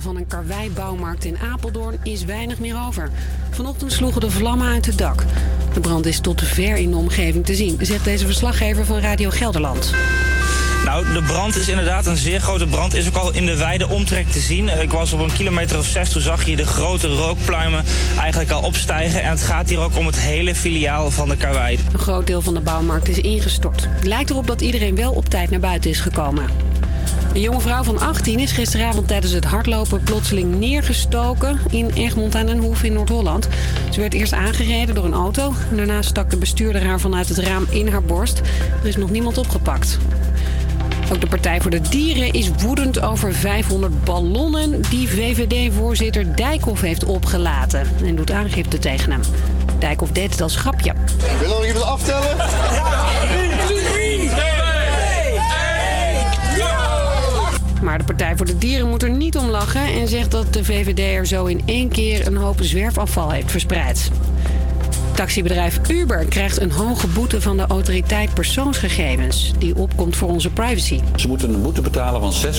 Van een karweibouwmarkt in Apeldoorn is weinig meer over. Vanochtend sloegen de vlammen uit het dak. De brand is tot ver in de omgeving te zien, zegt deze verslaggever van Radio Gelderland. Nou, de brand is inderdaad een zeer grote brand. Is ook al in de wijde omtrek te zien. Ik was op een kilometer of zes, toen zag je de grote rookpluimen eigenlijk al opstijgen. En het gaat hier ook om het hele filiaal van de Karwei. Een groot deel van de bouwmarkt is ingestort. Het lijkt erop dat iedereen wel op tijd naar buiten is gekomen. Een jonge vrouw van 18 is gisteravond tijdens het hardlopen plotseling neergestoken in Egmond aan den Hoef in Noord-Holland. Ze werd eerst aangereden door een auto. Daarna stak de bestuurder haar vanuit het raam in haar borst. Er is nog niemand opgepakt. Ook de Partij voor de Dieren is woedend over 500 ballonnen die VVD-voorzitter Dijkhoff heeft opgelaten. En doet aangifte tegen hem. Dijkhoff deed het als grapje. Wil je nog iemand aftellen? Maar de Partij voor de Dieren moet er niet om lachen en zegt dat de VVD er zo in één keer een hoop zwerfafval heeft verspreid. Taxibedrijf Uber krijgt een hoge boete van de autoriteit persoonsgegevens, die opkomt voor onze privacy. Ze moeten een boete betalen van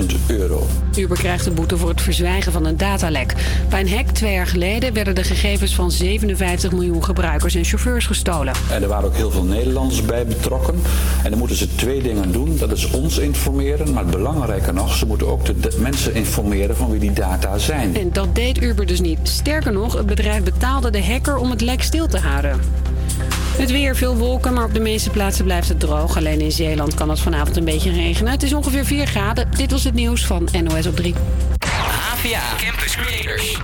600.000 euro. Uber krijgt een boete voor het verzwijgen van een datalek. Bij een hack twee jaar geleden werden de gegevens van 57 miljoen gebruikers en chauffeurs gestolen. En er waren ook heel veel Nederlanders bij betrokken. En dan moeten ze twee dingen doen. Dat is ons informeren, maar belangrijker nog, ze moeten ook de, de mensen informeren van wie die data zijn. En dat deed Uber dus niet. Sterker nog, het bedrijf betaalde de hacker om het lek stil te houden. Het weer, veel wolken, maar op de meeste plaatsen blijft het droog. Alleen in Zeeland kan het vanavond een beetje regenen. Het is ongeveer 4 graden. Dit was het nieuws van NOS op 3. AVA Campus Creators.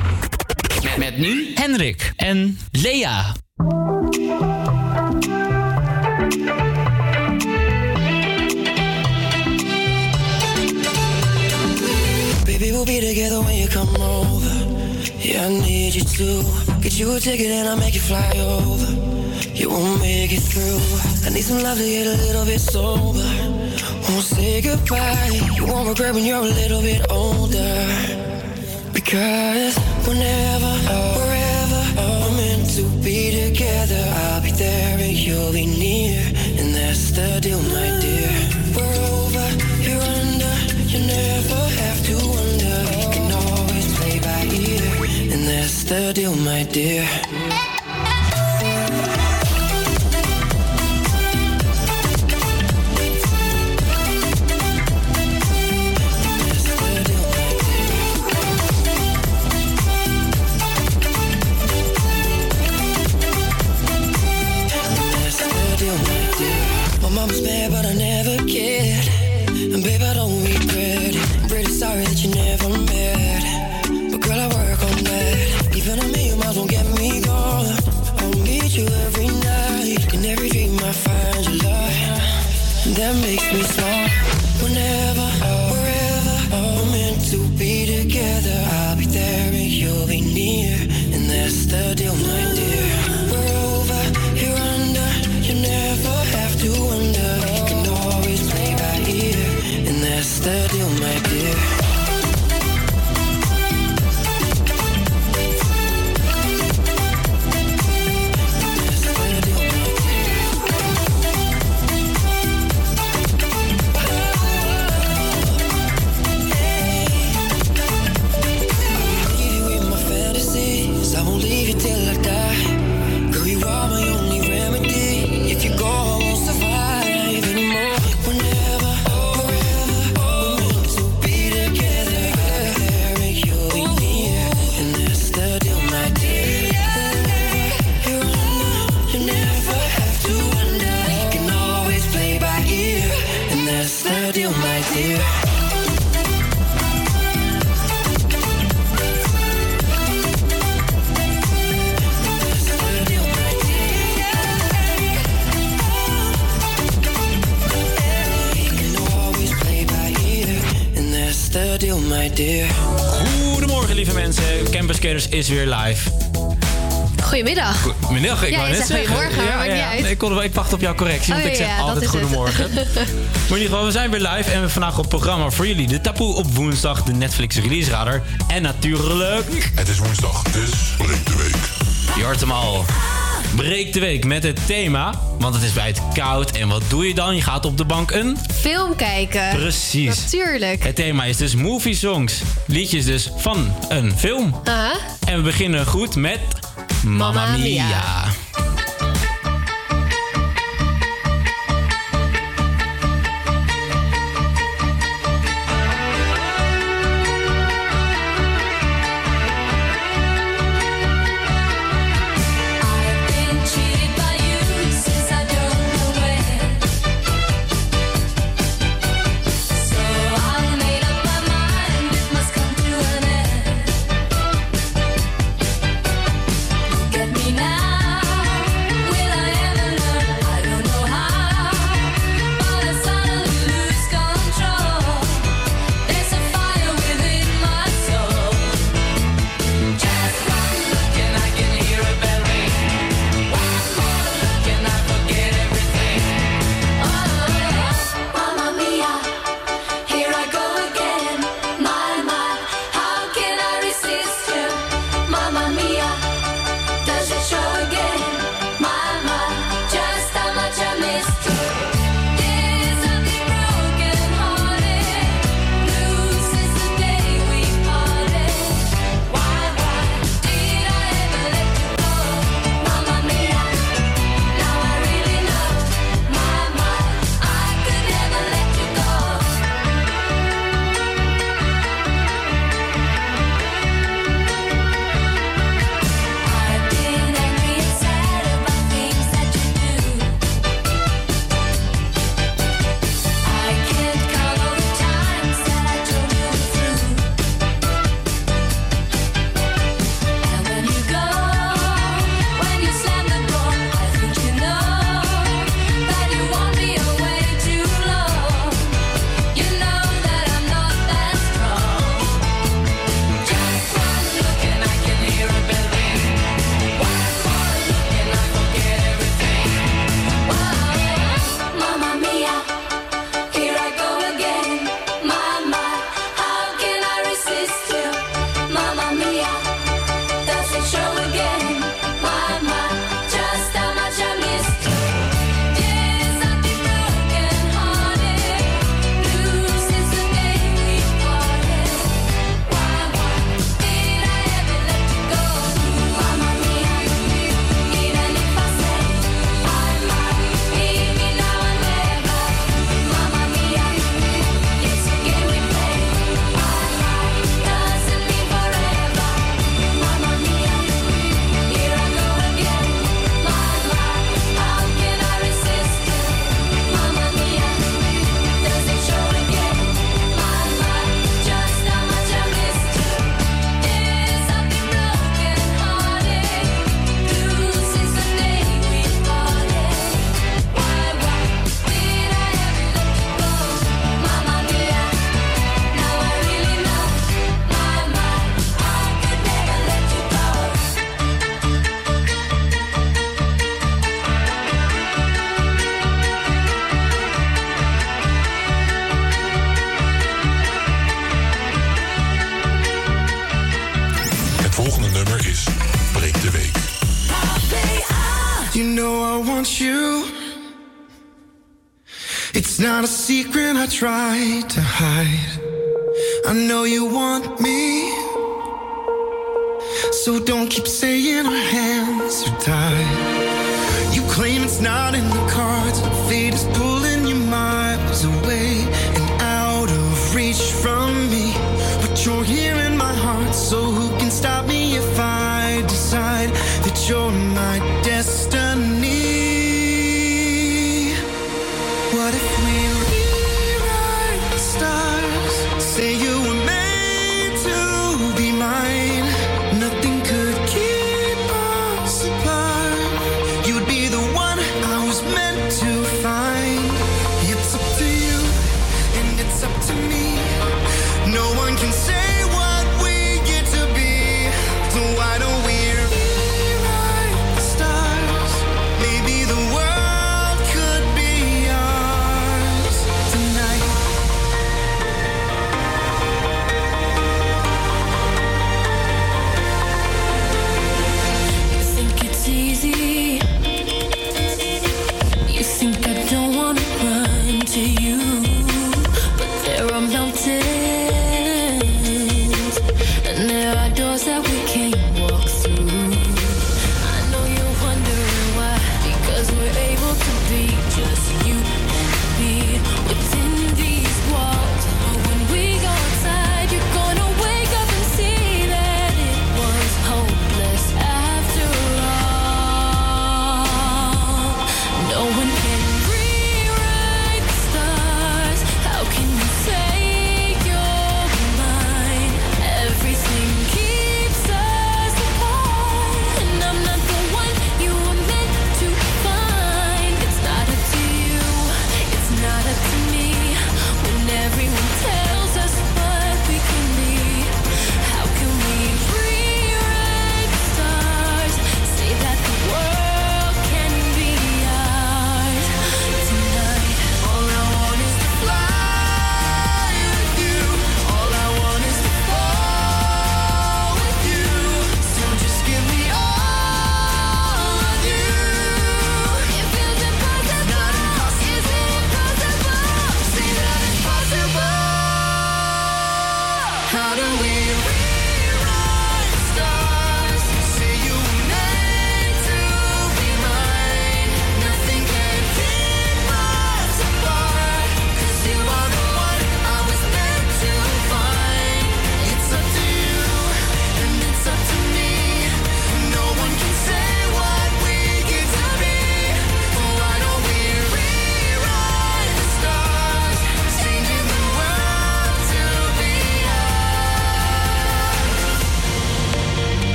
Met, met nu Henrik en Lea. Baby, we'll be together when you come over. Yeah, I need you to get you a ticket and I'll make you fly over. You won't make it through. I need some love to get a little bit sober. Won't say goodbye. You won't regret when you're a little bit older. Because whenever, wherever we're meant to be together, I'll be there and you'll be near. And that's the deal, my dear. We're over, you're under. you're never the deal, my dear. Is weer live. Goedemiddag. Goedemiddag, ik Ja, wou je net zegt zeggen. goedemorgen, maar maakt niet uit. Nee, Ik, kon, ik wacht op jouw correctie, want Oh, ik zeg ja, altijd goedemorgen. maar in ieder geval, we zijn weer live en we hebben vandaag op programma voor jullie de Taboe op woensdag, de Netflix release radar en natuurlijk... Het is woensdag, dus breek de week. Je hoort hem al. Breek de week met het thema, want het is buiten koud. En wat doe je dan? Je gaat op de bank een... Film kijken. Precies. Natuurlijk. Het thema is dus movie songs. Liedjes dus van een film. En we beginnen goed met... Mamma Mia. try to hide.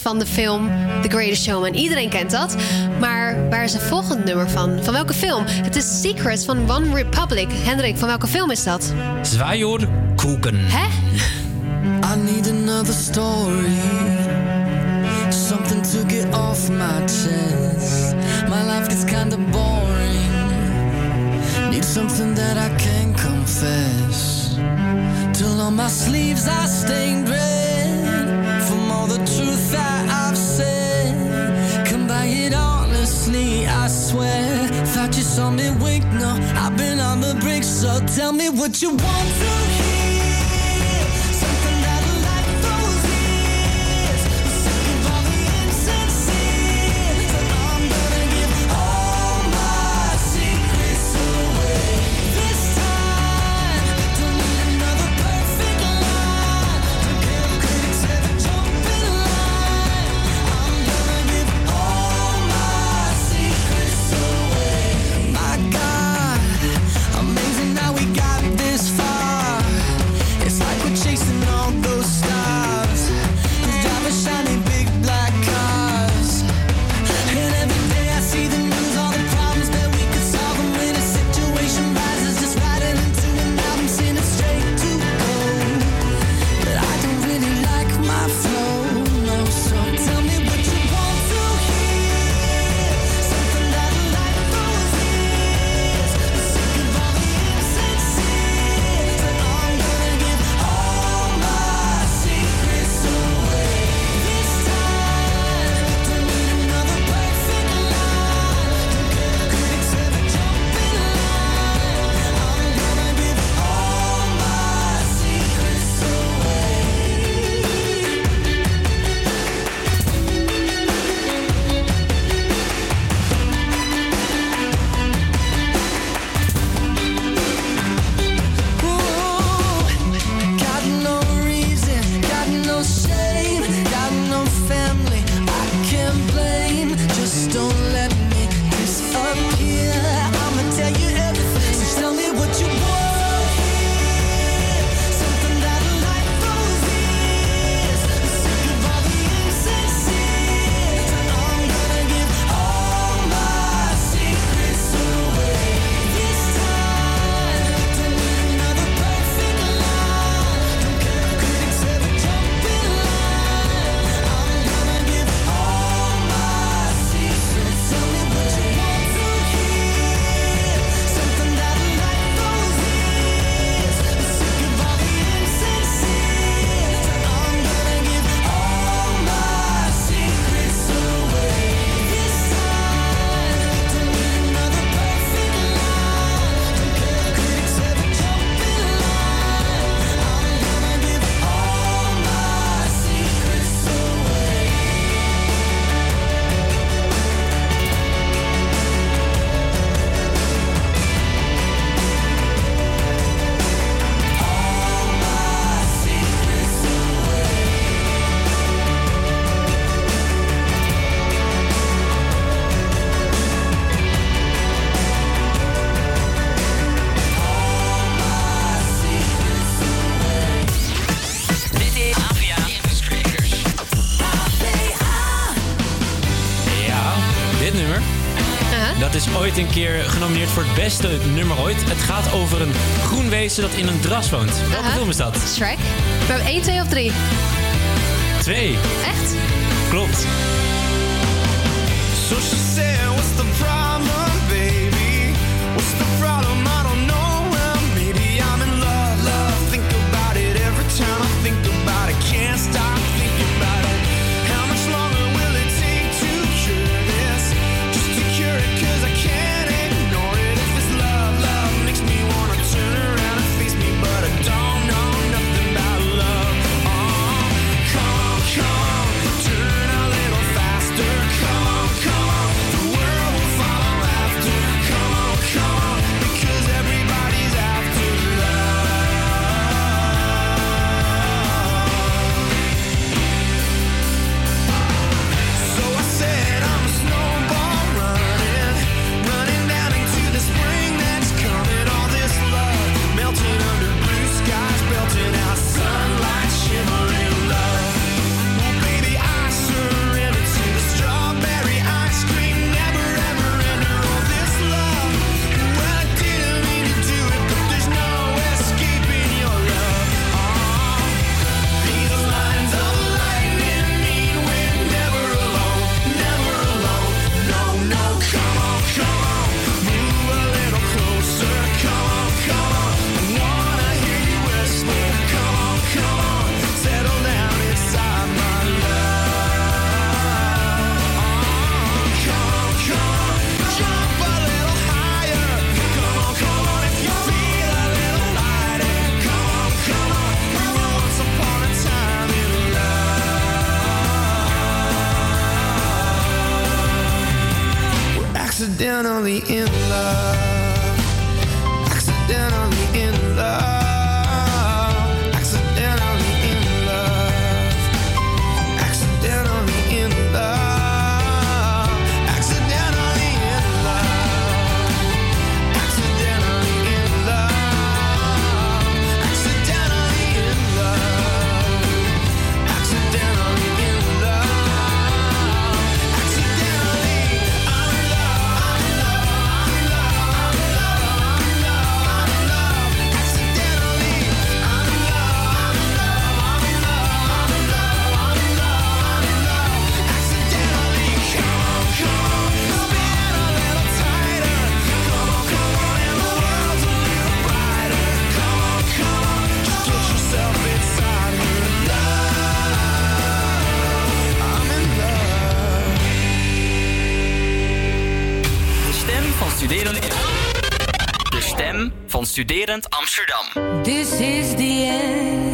van de film The Greatest Showman. Iedereen kent dat. Maar waar is het volgende nummer van? Van welke film? Het is Secrets van One Republic. Hendrik, van welke film is dat? Zwaaier Koeken. Hè? I need another story. Something to get off my chest. My life gets kinda boring. Need something that I can confess. Till on my sleeves I stained red. So tell me what you want to hear. over een groen wezen dat in een dras woont. Welke uh is dat? Shrek. We hebben 1, 2 of 3? 2. Echt? Klopt. So finally in love. Studerend Amsterdam. This is the end.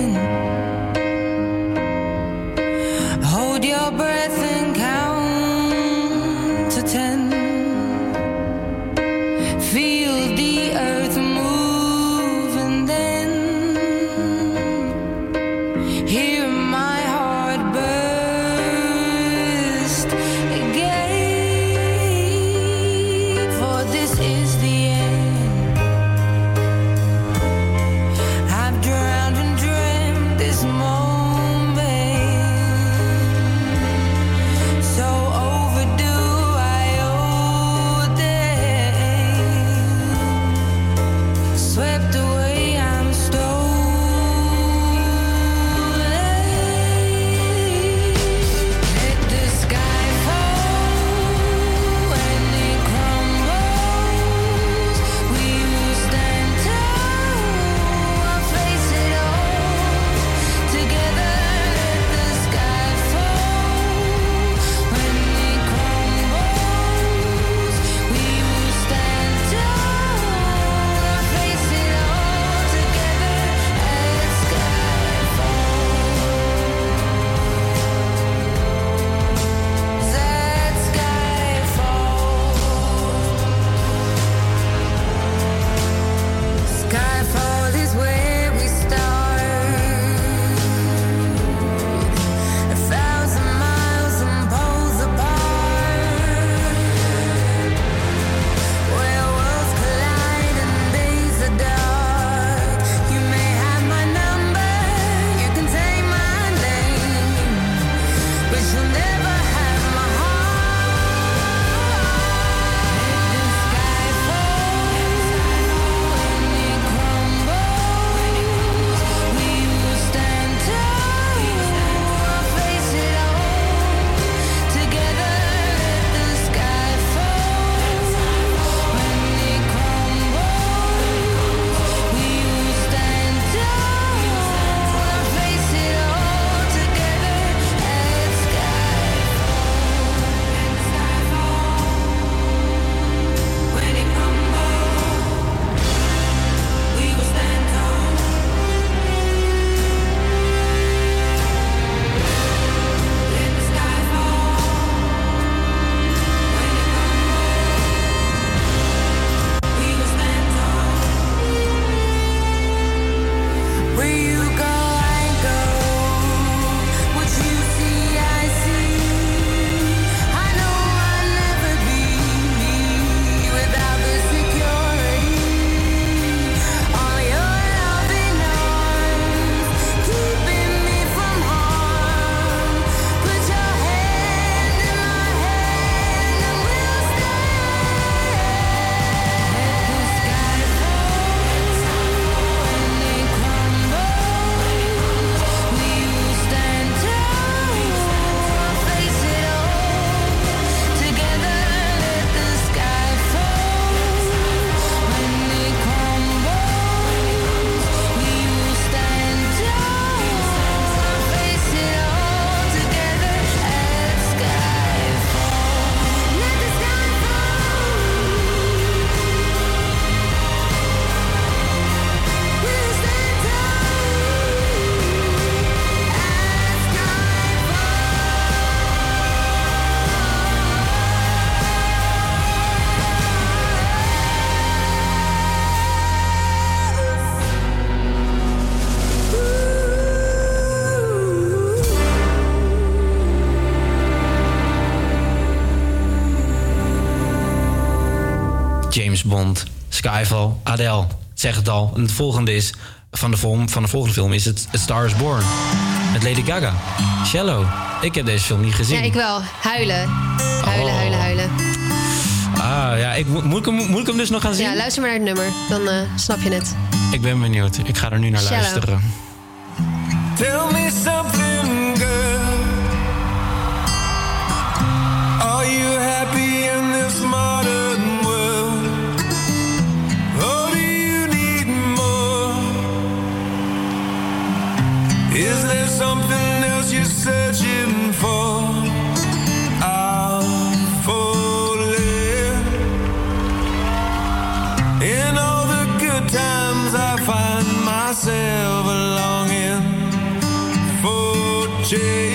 James Bond, Skyfall, Adele. Zeg het al. En het volgende is van de, film, van de volgende film is het A Star is Born. Met Lady Gaga. Shallow. Ik heb deze film niet gezien. Ja, ik wel. Huilen. Huilen, Oh. huilen, huilen. Ah, ja, ik, moet- moet, ik hem, moet ik hem dus nog gaan zien? Ja, luister maar naar het nummer. Dan eh, snap je het. Ik ben benieuwd. Ik ga er nu naar Shallow. luisteren. Tell me something, change.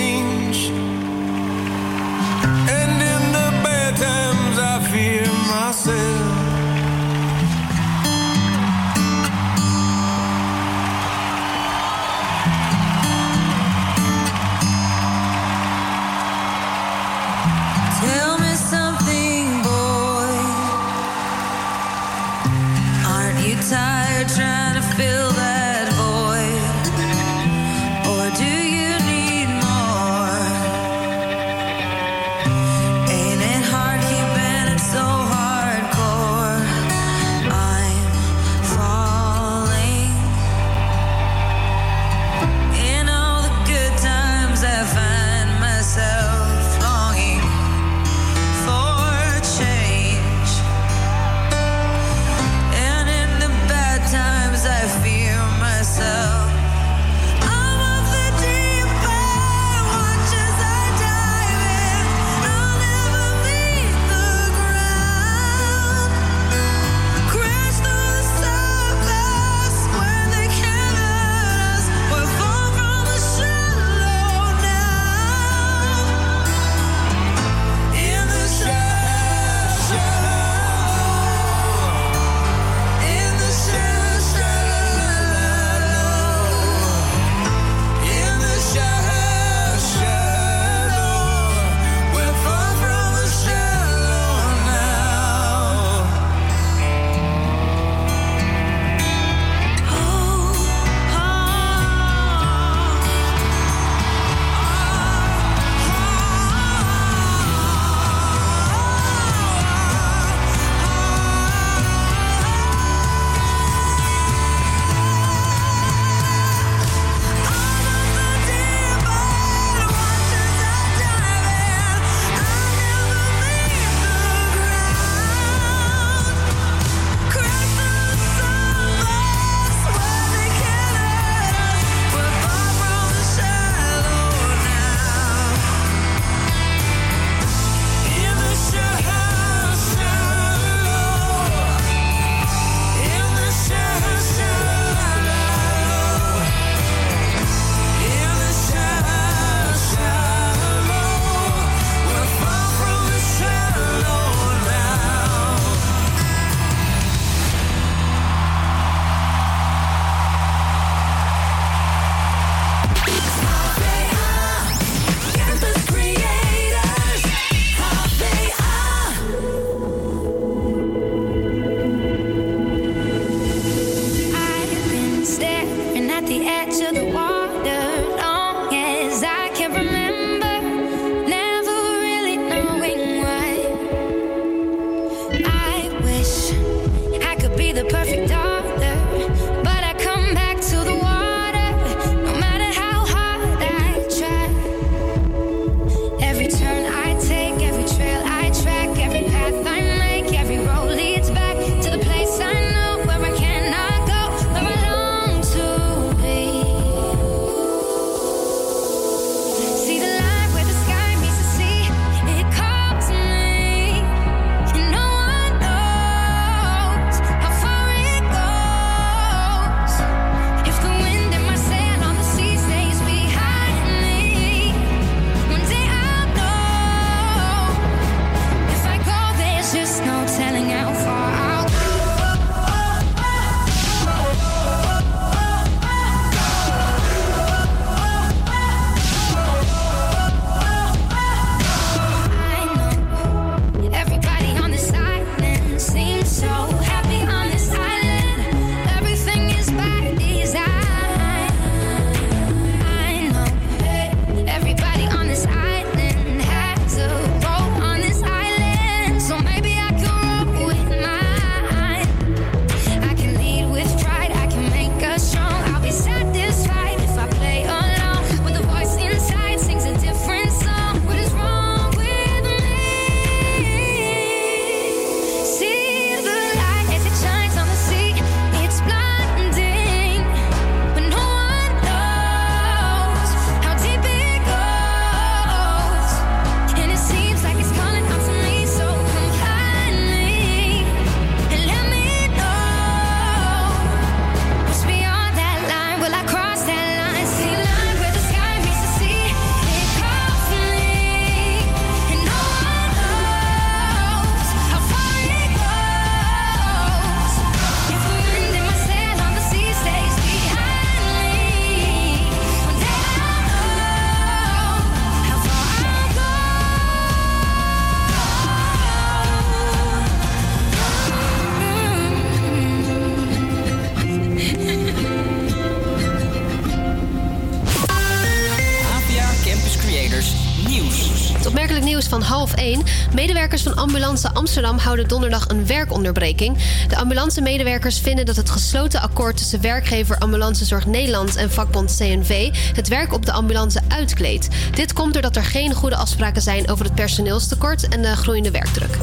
Ambulance Amsterdam houden donderdag een werkonderbreking. De ambulance-medewerkers vinden dat het gesloten akkoord tussen werkgever Ambulancezorg Nederland en vakbond CNV het werk op de ambulance uitkleedt. Dit komt doordat er geen goede afspraken zijn over het personeelstekort en de groeiende werkdruk.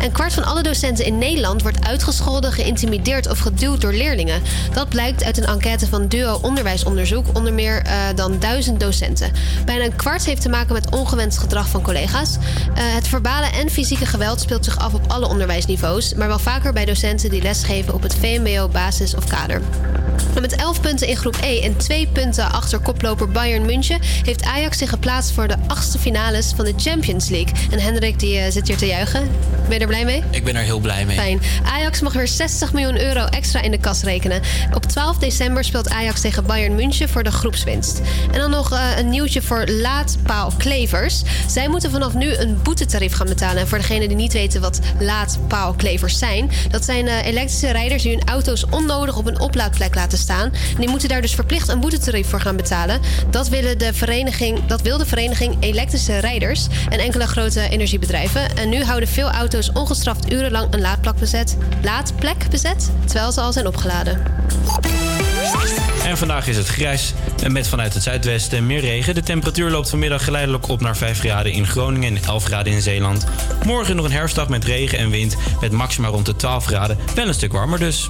Een kwart van alle docenten in Nederland wordt uitgescholden, geïntimideerd of geduwd door leerlingen. Dat blijkt uit een enquête van Duo Onderwijsonderzoek onder meer eh, dan duizend docenten. Bijna een kwart heeft te maken met ongewenst gedrag van collega's. Eh, het verbale en fysieke geweld speelt zich af op alle onderwijsniveaus, maar wel vaker bij docenten die lesgeven op het VMBO, basis of kader. Met 11 punten in groep E en 2 punten achter koploper Bayern München heeft Ajax zich geplaatst voor de achtste finales van de Champions League. En Hendrik die eh, zit hier te juichen. Ben je er blij mee? Ik ben er heel blij mee. Fijn. Ajax mag weer 60 miljoen euro extra in de kas rekenen. Op 12 december speelt Ajax tegen Bayern München voor de groepswinst. En dan nog eh, een nieuwtje voor laadpaalklevers. Zij moeten vanaf nu een boetetarief gaan betalen. En voor degenen die niet weten wat laadpaalklevers zijn... dat zijn eh, elektrische rijders die hun auto's onnodig op een oplaadplek laten En die moeten daar dus verplicht een boetetarief voor gaan betalen. Dat, willen de vereniging, dat wil de vereniging Elektrische Rijders en enkele grote energiebedrijven. En nu houden veel auto's ongestraft urenlang een laadplek bezet, laadplek bezet terwijl ze al zijn opgeladen. En vandaag is het grijs en met vanuit het zuidwesten meer regen. De temperatuur loopt vanmiddag geleidelijk op naar 5 graden in Groningen en 11 graden in Zeeland. Morgen nog een herfstdag met regen en wind met maxima rond de 12 graden. Wel een stuk warmer dus.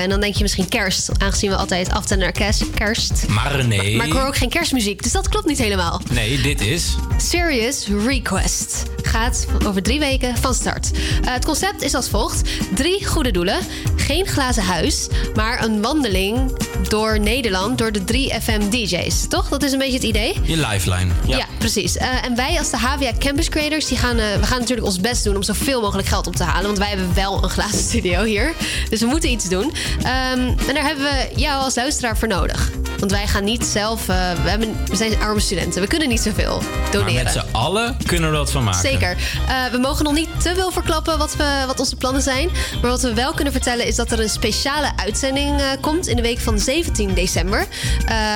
En dan denk je misschien kerst. Aangezien we altijd aftellen naar kerst. kerst. Maar nee. Maar ik hoor ook geen kerstmuziek, dus dat klopt niet helemaal. Nee, dit is... Serious Request gaat over drie weken van start. Eh, het concept is als volgt: drie goede doelen, geen glazen huis, maar een wandeling door Nederland door de drie FM DJ's. Toch? Dat is een beetje het idee. Je lifeline. Ja, precies. Eh, en wij als de HVA Campus Creators, die gaan, eh, we gaan natuurlijk ons best doen om zoveel mogelijk geld op te halen. Want wij hebben wel een glazen studio hier. Dus we moeten iets doen. Ehm, en daar hebben we jou als luisteraar voor nodig. Want wij gaan niet zelf. eh, we, hebben, we zijn arme studenten. We kunnen niet zoveel Maar doneren. met z'n allen kunnen we wat van maken. Zeker. Eh, we mogen nog niet te veel verklappen wat, we, wat onze plannen zijn. Maar wat we wel kunnen vertellen is dat er een speciale uitzending eh, komt in de week van 17 december.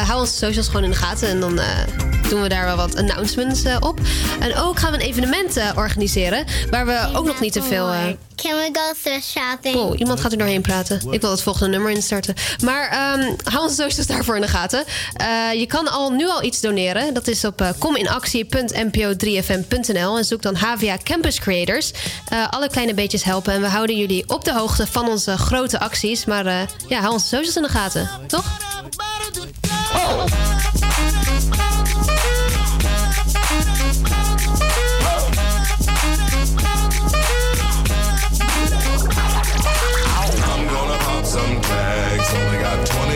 Hou onze socials gewoon in de gaten en dan doen we daar wel wat announcements eh, op. En ook gaan we een evenement eh, organiseren waar we ook nog niet te veel. eh, Can we go thrift shopping? Oh, iemand gaat er doorheen praten. Ik wil het volgende nummer instarten. Maar ehm, hou onze socials daarvoor in de gaten. Eh, je kan al, nu al iets doneren. Dat is op eh, kominactie.npo3fm.nl en zoek dan HVA Campus Creators. Eh, alle kleine beetjes helpen en we houden jullie op de hoogte van onze grote acties. Maar eh, ja, hou onze socials in de gaten, toch?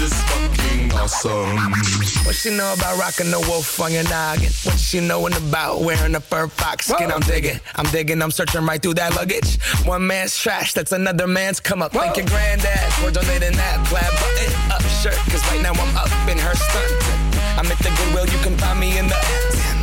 Is fucking awesome. What she know about rocking the wolf on your noggin? What she knowin' about wearing a fur fox skin? I'm digging, I'm digging, I'm searching right through that luggage. One man's trash, that's another man's come up. Thank your granddad for donating that plaid button up shirt. Cause right now I'm up in her stunt. I'm at the Goodwill, you can find me in the.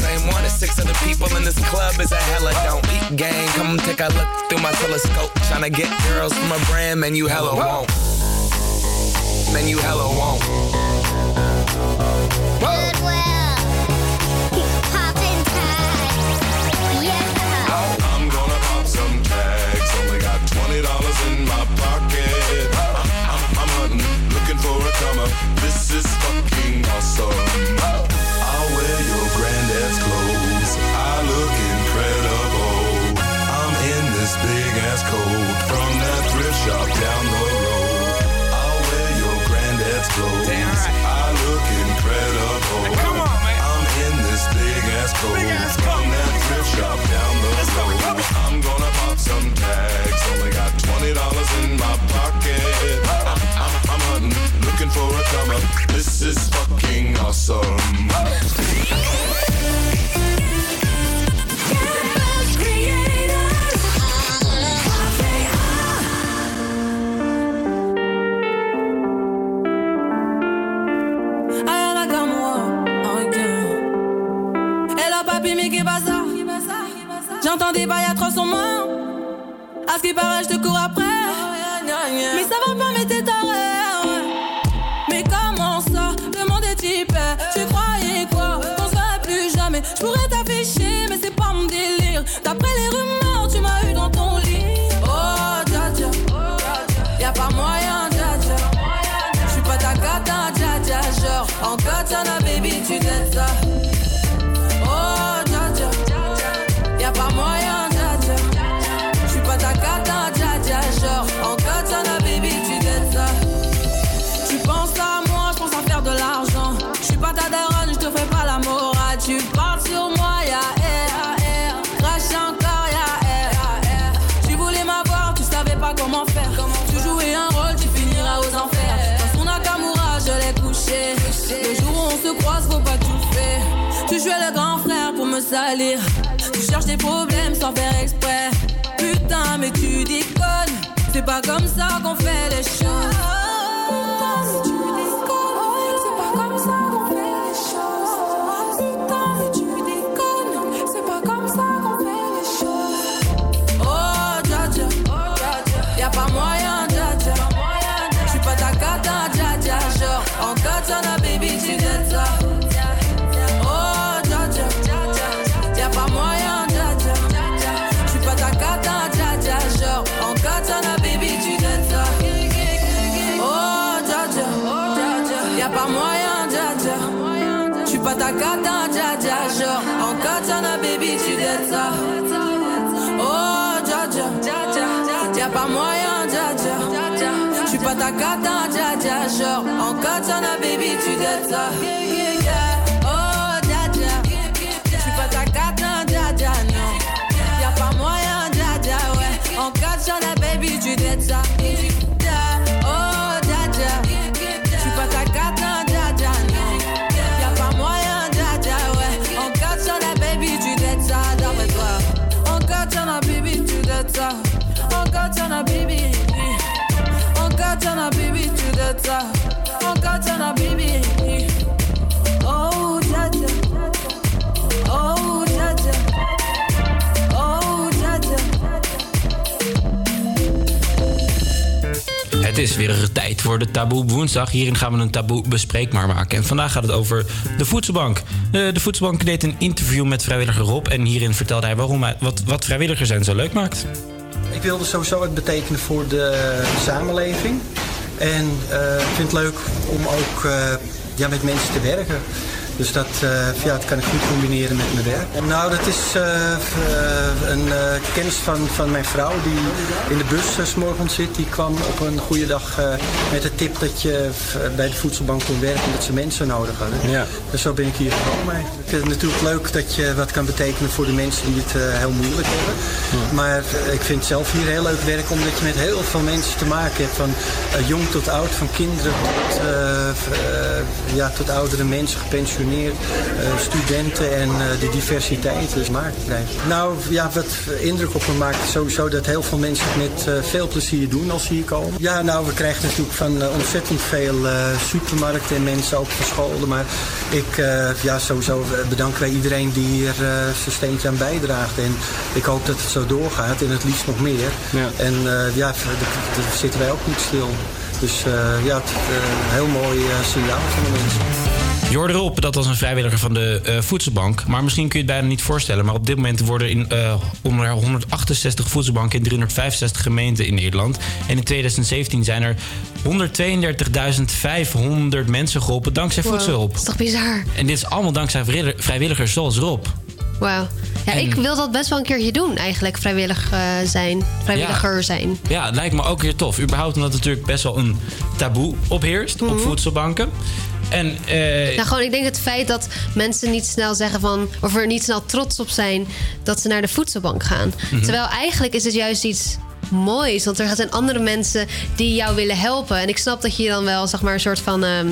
same one as six other people in this club is a hella don't. Eat gang, come take a look through my telescope. Tryna get girls from a brand, man, you hella won't. Man, you hella won't. I'm gonna pop some tags. Only got twenty dollars in my pocket. I'm, I'm, I'm hunting, looking for a come. This is fucking awesome. Coat from that thrift shop down the road. I'll wear your granddad's clothes. I look incredible. Come on, man. I'm in this big ass coat from that thrift shop down the road. I'm gonna pop some tags. Only got twenty dollars in my pocket. I'm, I'm, I'm hunting, looking for a come up. This is fucking awesome. Qu'est pas ça? J'entends des bails à 300 mains. À ce qui paraît, je te cours après. Mais ça va pas, mais t'es taré. Salir. Tu cherches des problèmes sans faire exprès. Putain, mais tu déconnes. C'est pas comme ça qu'on fait les choses. Cata, dja dja, genre En katana, baby, tu dettes ça Oh, Oh, Oh, Het is weer tijd voor de Taboe woensdag. Hierin gaan we een taboe bespreekbaar maken. En vandaag gaat het over de voedselbank. Eh, de voedselbank deed een interview met vrijwilliger Rob. En hierin vertelde hij waarom hij, wat, wat vrijwilligers zijn zo leuk maakt. Ik wilde sowieso wat betekenen voor de samenleving. En eh, ik vind het leuk om ook eh, ja, met mensen te werken. Dus dat, eh, ja, dat kan ik goed combineren met mijn werk. Nou, dat is eh, eh, een kennis van, van mijn vrouw die in de bus 's morgens zit. Die kwam op een goede dag met de tip dat je bij de voedselbank kon werken omdat ze mensen nodig hadden. Ja. Dus zo ben ik hier gekomen. Ik vind het natuurlijk leuk dat je wat kan betekenen voor de mensen die het heel moeilijk hebben. Maar ik vind zelf hier heel leuk werk omdat je met heel veel mensen te maken hebt. Van jong tot oud, van kinderen tot, ja, tot oudere mensen, gepensioneerd, eh, studenten en eh, de diversiteit. Dus marktbedrijf. Nou ja, wat indruk op me maakt sowieso dat heel veel mensen het met eh, veel plezier doen als ze hier komen. Ja, nou we krijgen natuurlijk van ontzettend veel supermarkten en mensen ook verscholden. Maar ik, ja, sowieso bedanken wij iedereen die hier zijn steentje aan bijdraagt. En ik hoop dat het zo doorgaat en het liefst nog meer. En eh, ja, daar zitten wij ook niet stil. Dus ja, het een heel mooi eh, signaal van de mensen. Erop, dat was een vrijwilliger van de eh, voedselbank. Maar misschien kun je het bijna niet voorstellen. Maar op dit moment worden in eh, onder 168 voedselbanken in 365 gemeenten in Nederland. En in 2017 zijn er 132.500 mensen geholpen dankzij Wow, voedselhulp. Dat is toch bizar? En dit is allemaal dankzij vrijwillig- vrijwilligers zoals Rob. Wauw. Ja, ik wil dat best wel een keertje doen, eigenlijk. Vrijwillig eh, zijn. Vrijwilliger zijn. Ja, het lijkt me ook weer tof. Überhaupt omdat er natuurlijk best wel een taboe opheerst op voedselbanken. En eh, Nou, gewoon, ik denk het feit dat mensen niet snel zeggen van... of er niet snel trots op zijn dat ze naar de voedselbank gaan. Mhm. Terwijl eigenlijk is het juist iets moois. Want er zijn andere mensen die jou willen helpen. En ik snap dat je je dan wel, zeg maar, een soort van... ehm,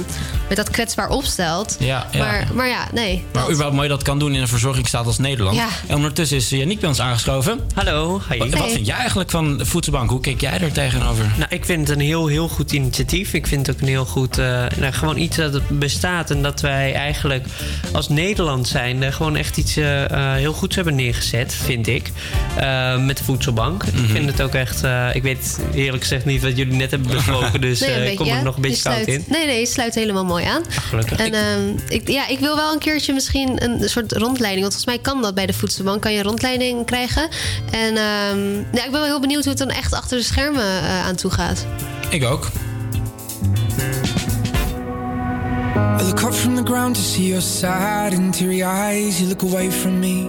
met dat kwetsbaar opstelt. Ja, ja. Maar, maar ja, nee. Maar überhaupt mooi dat kan doen in een verzorgingsstaat als Nederland. Ja. En ondertussen is Yannick bij ons aangeschoven. Hallo, hi. Wat, wat vind jij eigenlijk van de voedselbank? Hoe kijk jij er tegenover? Nou, ik vind het een heel, heel goed initiatief. Ik vind het ook een heel goed, eh, nou, gewoon iets dat het bestaat. En dat wij eigenlijk als Nederland zijn gewoon echt iets eh, eh, heel goeds hebben neergezet, vind ik. Eh, met de voedselbank. Ik Mhm. vind het ook echt, eh, ik weet eerlijk gezegd niet wat jullie net hebben besproken. Dus Nee, eh, ik kom er ja. nog een Je beetje koud in. Nee, nee, het sluit helemaal mooi aan. gelukkig. En ehm, ik, ja, ik wil wel een keertje misschien een soort rondleiding. Want volgens mij kan dat bij de voedselbank. Kan je een rondleiding krijgen. En ehm, ja, ik ben wel heel benieuwd hoe het dan echt achter de schermen eh, aan toe gaat. Ik ook. I look up from the ground to see your sad and teary eyes. You look away from me,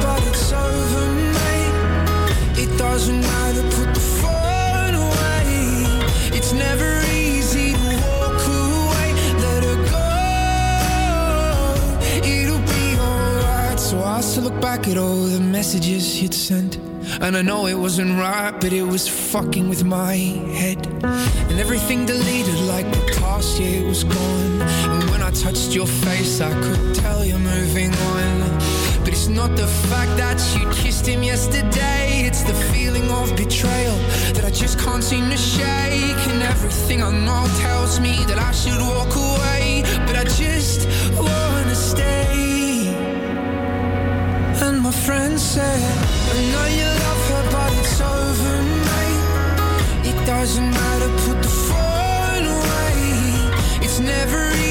It doesn't matter, put the phone away. It's never easy to walk away. Let her go. It'll be alright. So I to look back at all the messages you'd sent. And I know it wasn't right, but it was fucking with my head. And everything deleted like the past, year was gone. And when I touched your face, I could tell you're moving on. But it's not the fact that you kissed him yesterday, it's the feeling of betrayal that I just can't seem to shake. And everything I know tells me that I should walk away, but I just wanna stay. And my friend said, I know you love her, but it's over, mate. It doesn't matter, put the phone away. It's never easy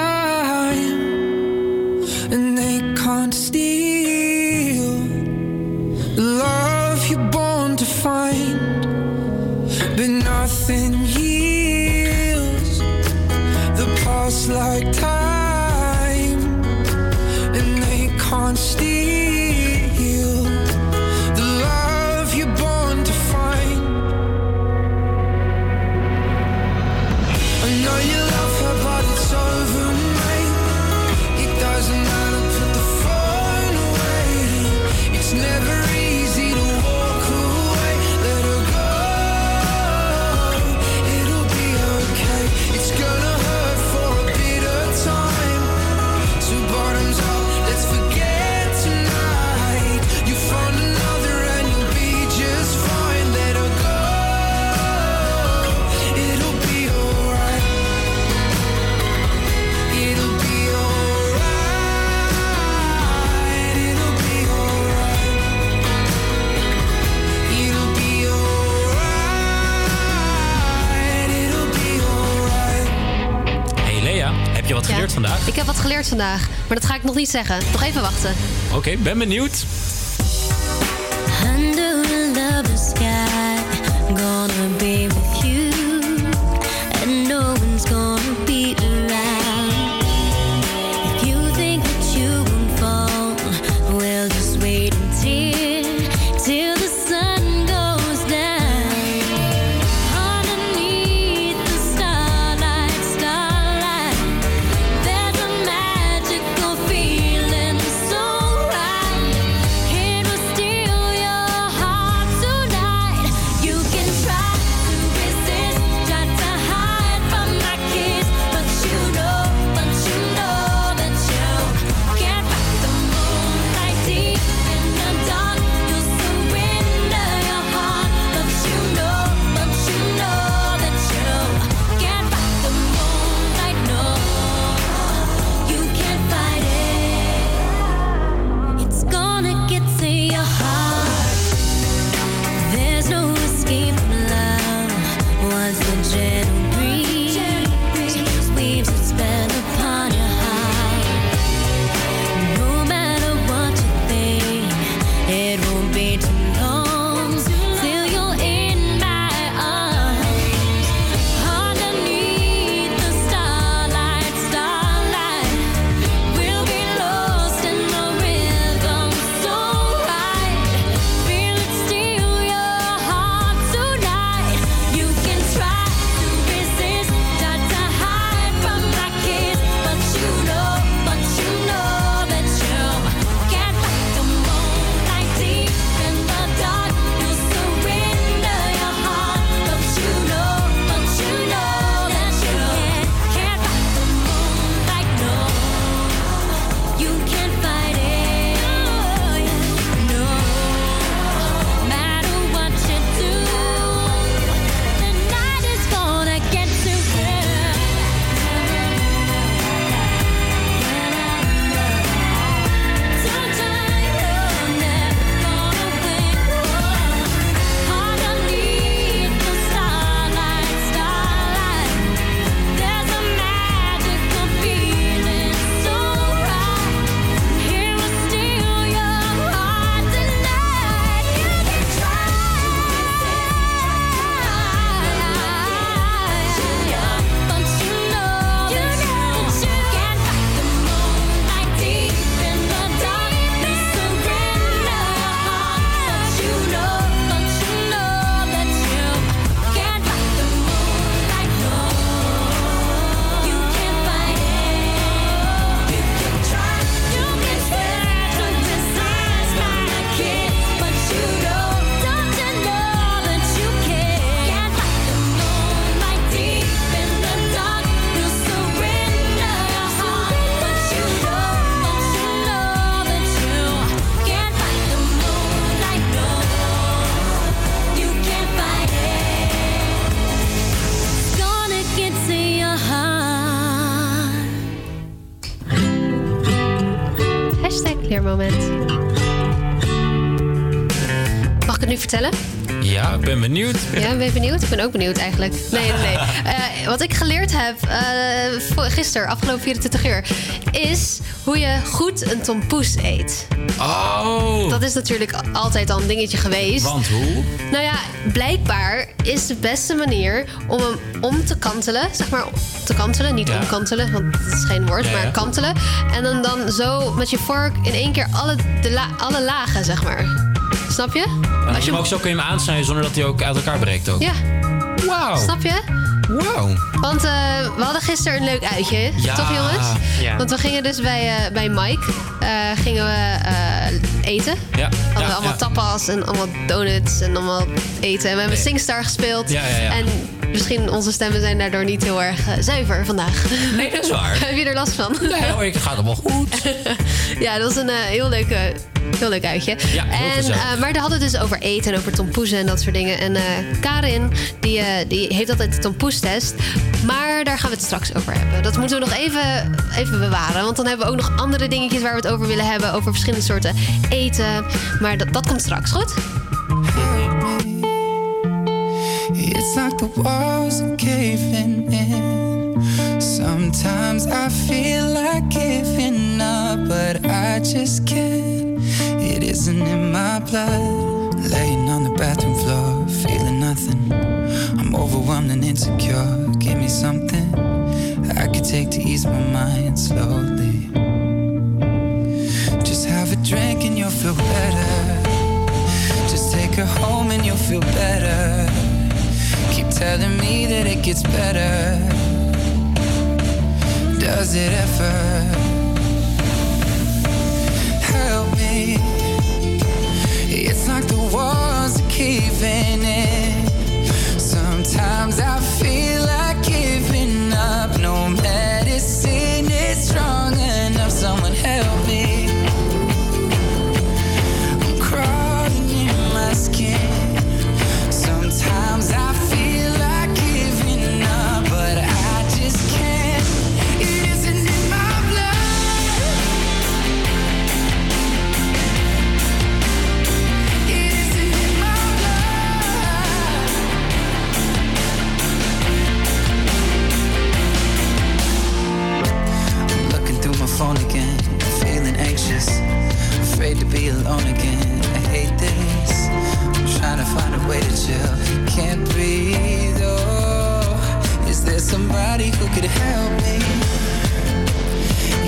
nothing heals the past like time Ik heb wat geleerd vandaag, maar dat ga ik nog niet zeggen. Nog even wachten. Oké, ben benieuwd. Ben benieuwd. Ja, ben je benieuwd? Ik ben ook benieuwd eigenlijk. Nee, nee, nee. Eh, wat ik geleerd heb voor- gisteren, afgelopen 24 uur, is hoe je goed een tompoes eet. Oh. Dat is natuurlijk altijd al een dingetje geweest. Want hoe? Nou ja, blijkbaar is de beste manier om hem om te kantelen. Zeg maar te kantelen, niet Ja. omkantelen, want dat is geen woord, Ja, maar ja. kantelen. En dan, dan zo met je vork in één keer alle, de la- alle lagen, zeg maar. Snap je? Als je maar ook zo kun je hem aansnijden zonder dat hij ook uit elkaar breekt ook. Ja. Wauw. Snap je? Wauw. Want eh, we hadden gisteren een leuk uitje, Ja. toch jongens? Ja. Want we gingen dus bij, eh, bij Mike eh, gingen we eh, eten. Ja. Hadden ja, we allemaal ja. tapas en allemaal donuts en allemaal eten. En we hebben Nee. Singstar gespeeld. Ja, ja, ja. En misschien onze stemmen zijn daardoor niet heel erg zuiver vandaag. Nee, dat is waar. Heb je er last van? Nee hoor, het gaat allemaal goed. ja, dat was een eh, heel, leuk, eh, heel leuk uitje. Ja, en, eh, maar we hadden het dus over eten en over tompoezen en dat soort dingen. En eh, Karin, die, eh, die heeft altijd de tompoestest. Maar daar gaan we het straks over hebben. Dat moeten we nog even, even bewaren. Want dan hebben we ook nog andere dingetjes waar we het over willen hebben. Over verschillende soorten eten. Maar dat, dat komt straks, goed? It's like the walls are caving in. Sometimes I feel like giving up, but I just can't. It isn't in my blood. Laying on the bathroom floor, feeling nothing. I'm overwhelmed and insecure. Give me something I could take to ease my mind slowly. Just have a drink and you'll feel better. Just take her home and you'll feel better. Keep telling me that it gets better. Does it ever? Help me. It's like the walls are caving in. Sometimes I feel like alone again. I hate this. I'm trying to find a way to chill. Can't breathe. Oh, is there somebody who could help me?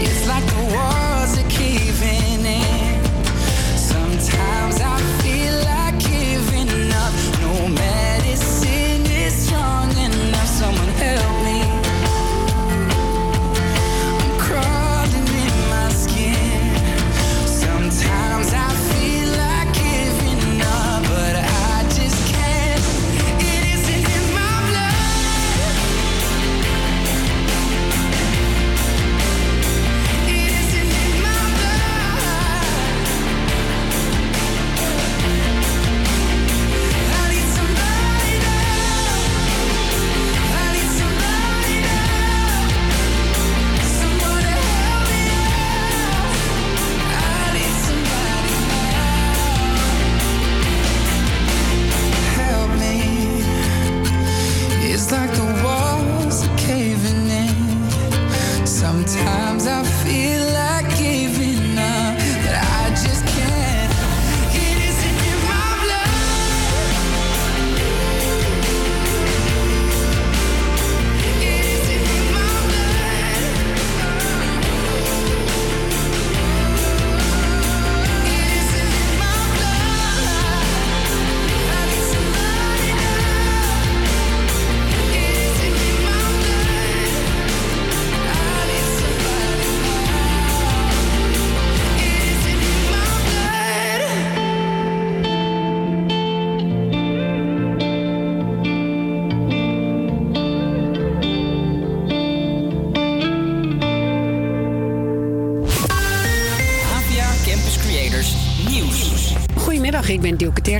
It's like the walls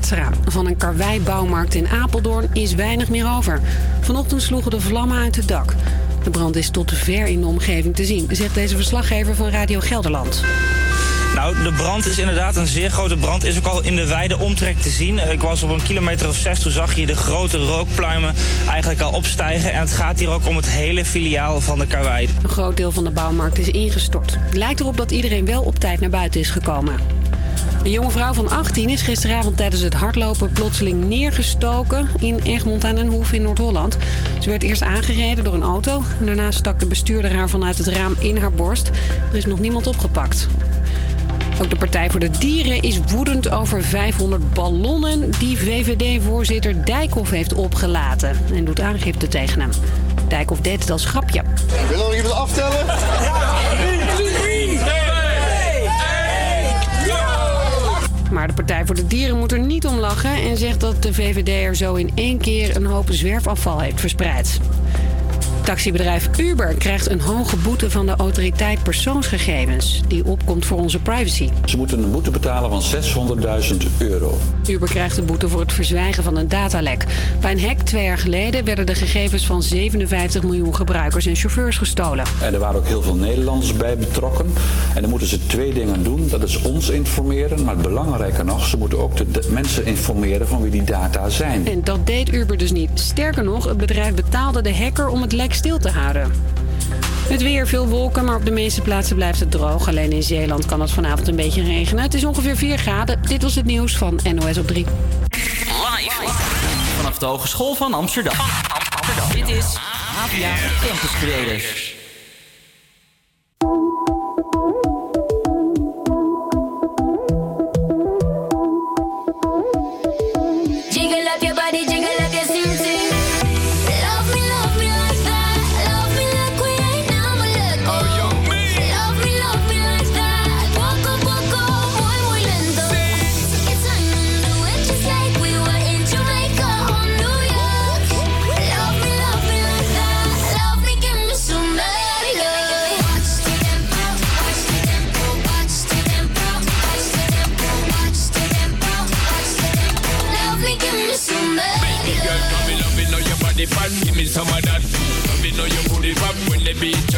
Teertstra. Van een karweibouwmarkt in Apeldoorn is weinig meer over. Vanochtend sloegen de vlammen uit het dak. De brand is tot ver in de omgeving te zien, zegt deze verslaggever van Radio Gelderland. Nou, de brand is inderdaad een zeer grote brand. Is ook al in de wijde omtrek te zien. Ik was op een kilometer of zes, toen zag je de grote rookpluimen eigenlijk al opstijgen. En het gaat hier ook om het hele filiaal van de Karwei. Een groot deel van de bouwmarkt is ingestort. Het lijkt erop dat iedereen wel op tijd naar buiten is gekomen. Een jonge vrouw van 18 is gisteravond tijdens het hardlopen plotseling neergestoken in Egmond aan den Hoef in Noord-Holland. Ze werd eerst aangereden door een auto. Daarna stak de bestuurder haar vanuit het raam in haar borst. Er is nog niemand opgepakt. Ook de Partij voor de Dieren is woedend over 500 ballonnen die VVD-voorzitter Dijkhoff heeft opgelaten. En doet aangifte tegen hem. Dijkhoff deed het als grapje. Wil nog iemand aftellen? Maar de Partij voor de Dieren moet er niet om lachen en zegt dat de VVD er zo in één keer een hoop zwerfafval heeft verspreid. Taxibedrijf Uber krijgt een hoge boete van de autoriteit persoonsgegevens, die opkomt voor onze privacy. Ze moeten een boete betalen van 600.000 euro. Uber krijgt een boete voor het verzwijgen van een datalek. Bij een hack twee jaar geleden werden de gegevens van 57 miljoen gebruikers en chauffeurs gestolen. En er waren ook heel veel Nederlanders bij betrokken. En dan moeten ze twee dingen doen. Dat is ons informeren, maar belangrijker nog, ze moeten ook de, de mensen informeren van wie die data zijn. En dat deed Uber dus niet. Sterker nog, het bedrijf betaalde de hacker om het lek stil te houden. Het weer, veel wolken, maar op de meeste plaatsen blijft het droog. Alleen in Zeeland kan het vanavond een beetje regenen. Het is ongeveer 4 graden. Dit was het nieuws van NOS op 3. Live vanaf de Hogeschool van Amsterdam. Dit is APA Campus Creators.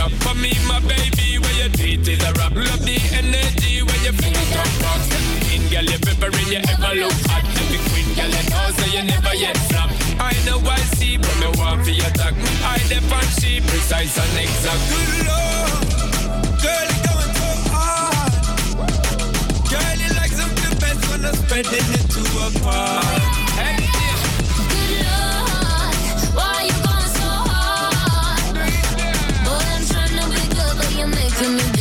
Drop. For me, my baby, where your teeth is a rap. Love the energy when your fingers drop rock. In girl, you peppering, you ever look hot. Every queen girl, you know, so you never yet flop. I know I see, but me want for your attack. I dep on she precise and exact. Good lord, girl, you going so hard. Girl, you like something best when I'm spreading it to a living in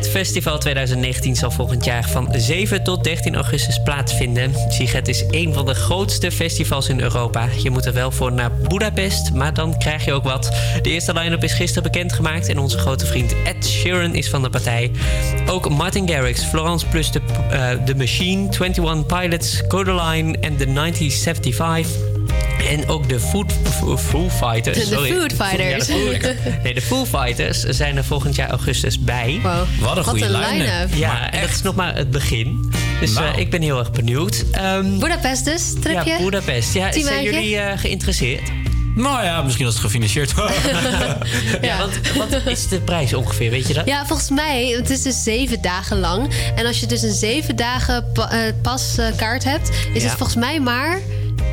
Siget Festival 2019 zal volgend jaar van 7 tot 13 augustus plaatsvinden. Siget is een van de grootste festivals in Europa. Je moet er wel voor naar Budapest, maar dan krijg je ook wat. De eerste line-up is gisteren bekendgemaakt en onze grote vriend Ed Sheeran is van de partij. Ook Martin Garrix, Florence plus de, eh, The Machine, 21 Pilots, Codaline en The 1975. En ook de Food, Foo- Fighters. De sorry. Food Fighters. Ja, de Food- nee, de Foo Fighters zijn er volgend jaar augustus bij. Wat een Wat goede een line-up. Ja, en dat is nog maar het begin. Dus Nou. eh, ik ben heel erg benieuwd. Ehm, Budapest dus, tripje? ja, Budapest. Ja, zijn jullie eh, geïnteresseerd? Nou ja, misschien als het gefinancierd wordt. ja, want wat is de prijs ongeveer, weet je dat? Ja, volgens mij, het is dus zeven dagen lang. En als je dus een zeven dagen pa- eh, paskaart hebt, is Ja. het volgens mij maar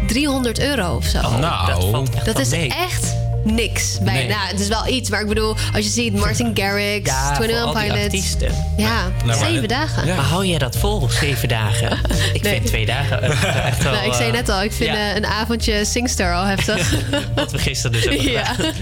300 euro of zo. nou, dat valt echt dat is mee. echt niks. Bij, Nee. nou, het is wel iets, maar ik bedoel, als je ziet Martin Garrix, Ja, voor 21 al die Pilots. artiesten. Ja, Nou, maar- zeven dagen. Maar hou jij dat vol, zeven dagen? Ik Nee. vind twee dagen eh, echt wel... Nou, ik zei eh, net al, ik vind ja, eh, een avondje Singstar al heftig. Wat we gisteren dus hebben Ja. gedaan.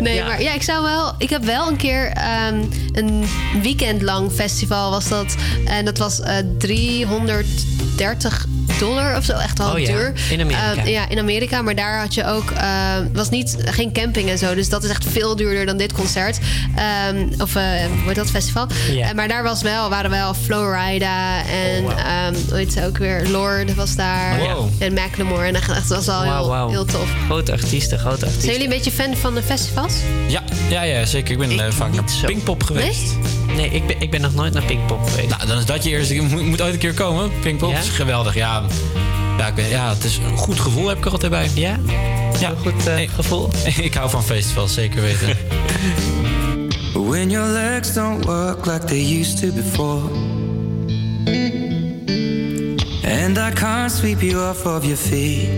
Nee, Ja. maar ja, ik zou wel. Ik heb wel een keer ehm, een weekendlang festival was dat. En dat was eh 330 dollar of zo. Echt wel Oh ja, duur. in Amerika. Ehm, ja, in Amerika. Maar daar had je ook. ehm, was niet, geen camping en zo. Dus dat is echt veel duurder dan dit concert. Ehm, of eh hoe heet dat festival? Ja. Eh, maar daar was wel, waren wel Florida en Oh, wow. ehm, hoe heet ze ook weer? Lord was daar. Wow. En Macklemore. En echt, dat was wel heel, heel tof. Grote artiesten, grote artiesten. Zijn jullie een beetje fan van de festivals? Ja, ja, ja zeker. Ik ben eh, vaak naar Pinkpop geweest. Nee, ik ben, ik ben nog nooit naar Pinkpop geweest. Nou, dan is dat je eerste. Je moet, moet ooit een keer komen. Pinkpop Ja? is geweldig. Ja, ja, ik weet- ja, het is een goed gevoel heb ik er altijd bij. Ja? Ja. Goed eh, gevoel? ik hou van festivals, zeker weten. When your legs don't work like they used to before. And I can't sweep you off of your feet.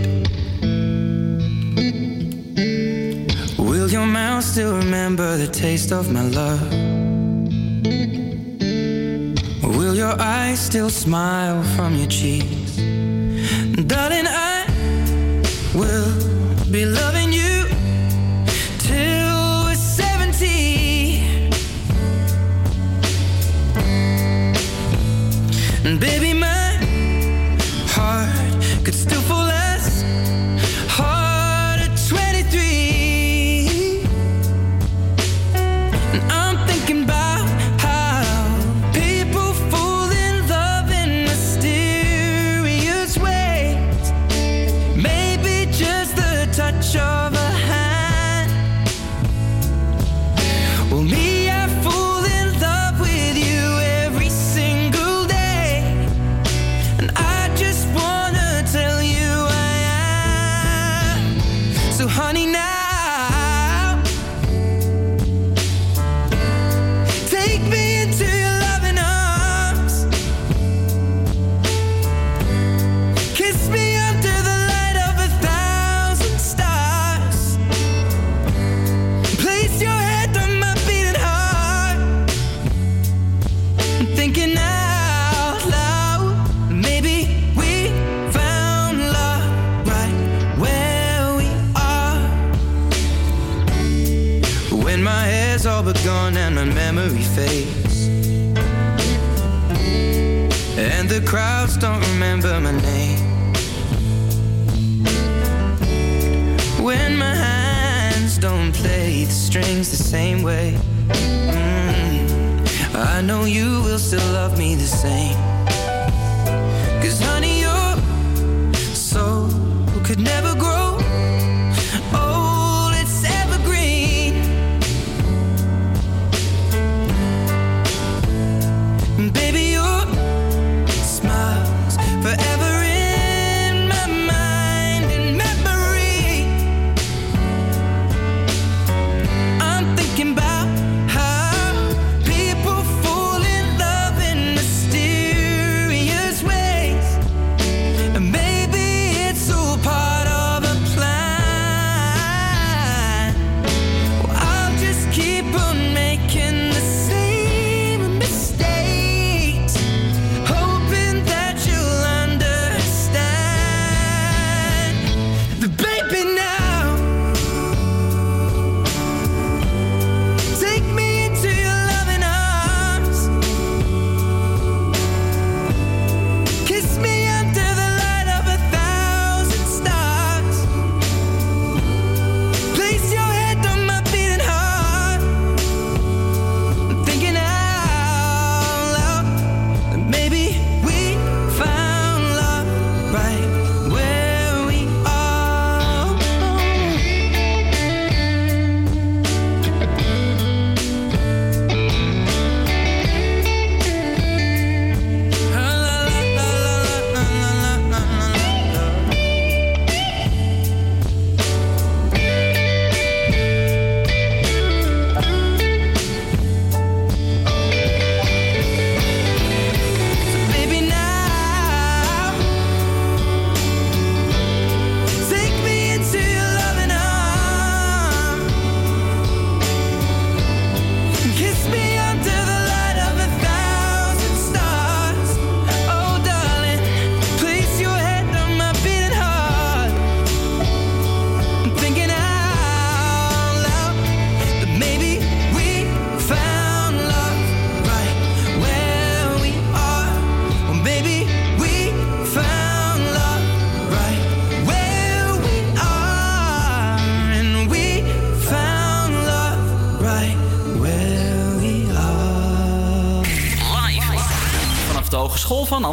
Will your mouth still remember the taste of my love? Will your eyes still smile from your cheeks? Darling, I will be loving you till we're 70. And baby, remember my name. When my hands don't play the strings the same way. Mm, I know you will still love me the same.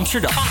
是的。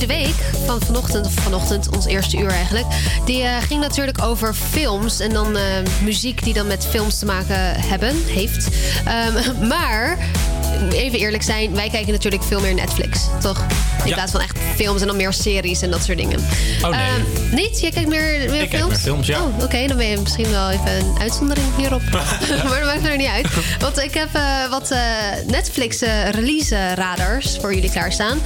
de week van vanochtend, of vanochtend, ons eerste uur eigenlijk, die eh, ging natuurlijk over films en dan eh, muziek die dan met films te maken hebben, heeft. Ehm, maar even eerlijk zijn, wij kijken natuurlijk veel meer Netflix, toch? In plaats van echt films en dan meer series en dat soort dingen. Oh nee. Ehm, niet? Jij kijkt meer, meer ik films? Kijk meer films, ja. Oh, oké. Dan ben je misschien wel even een uitzondering hierop. maar dat maakt er niet uit. Want ik heb eh, wat eh, Netflix eh, release radars voor jullie klaarstaan.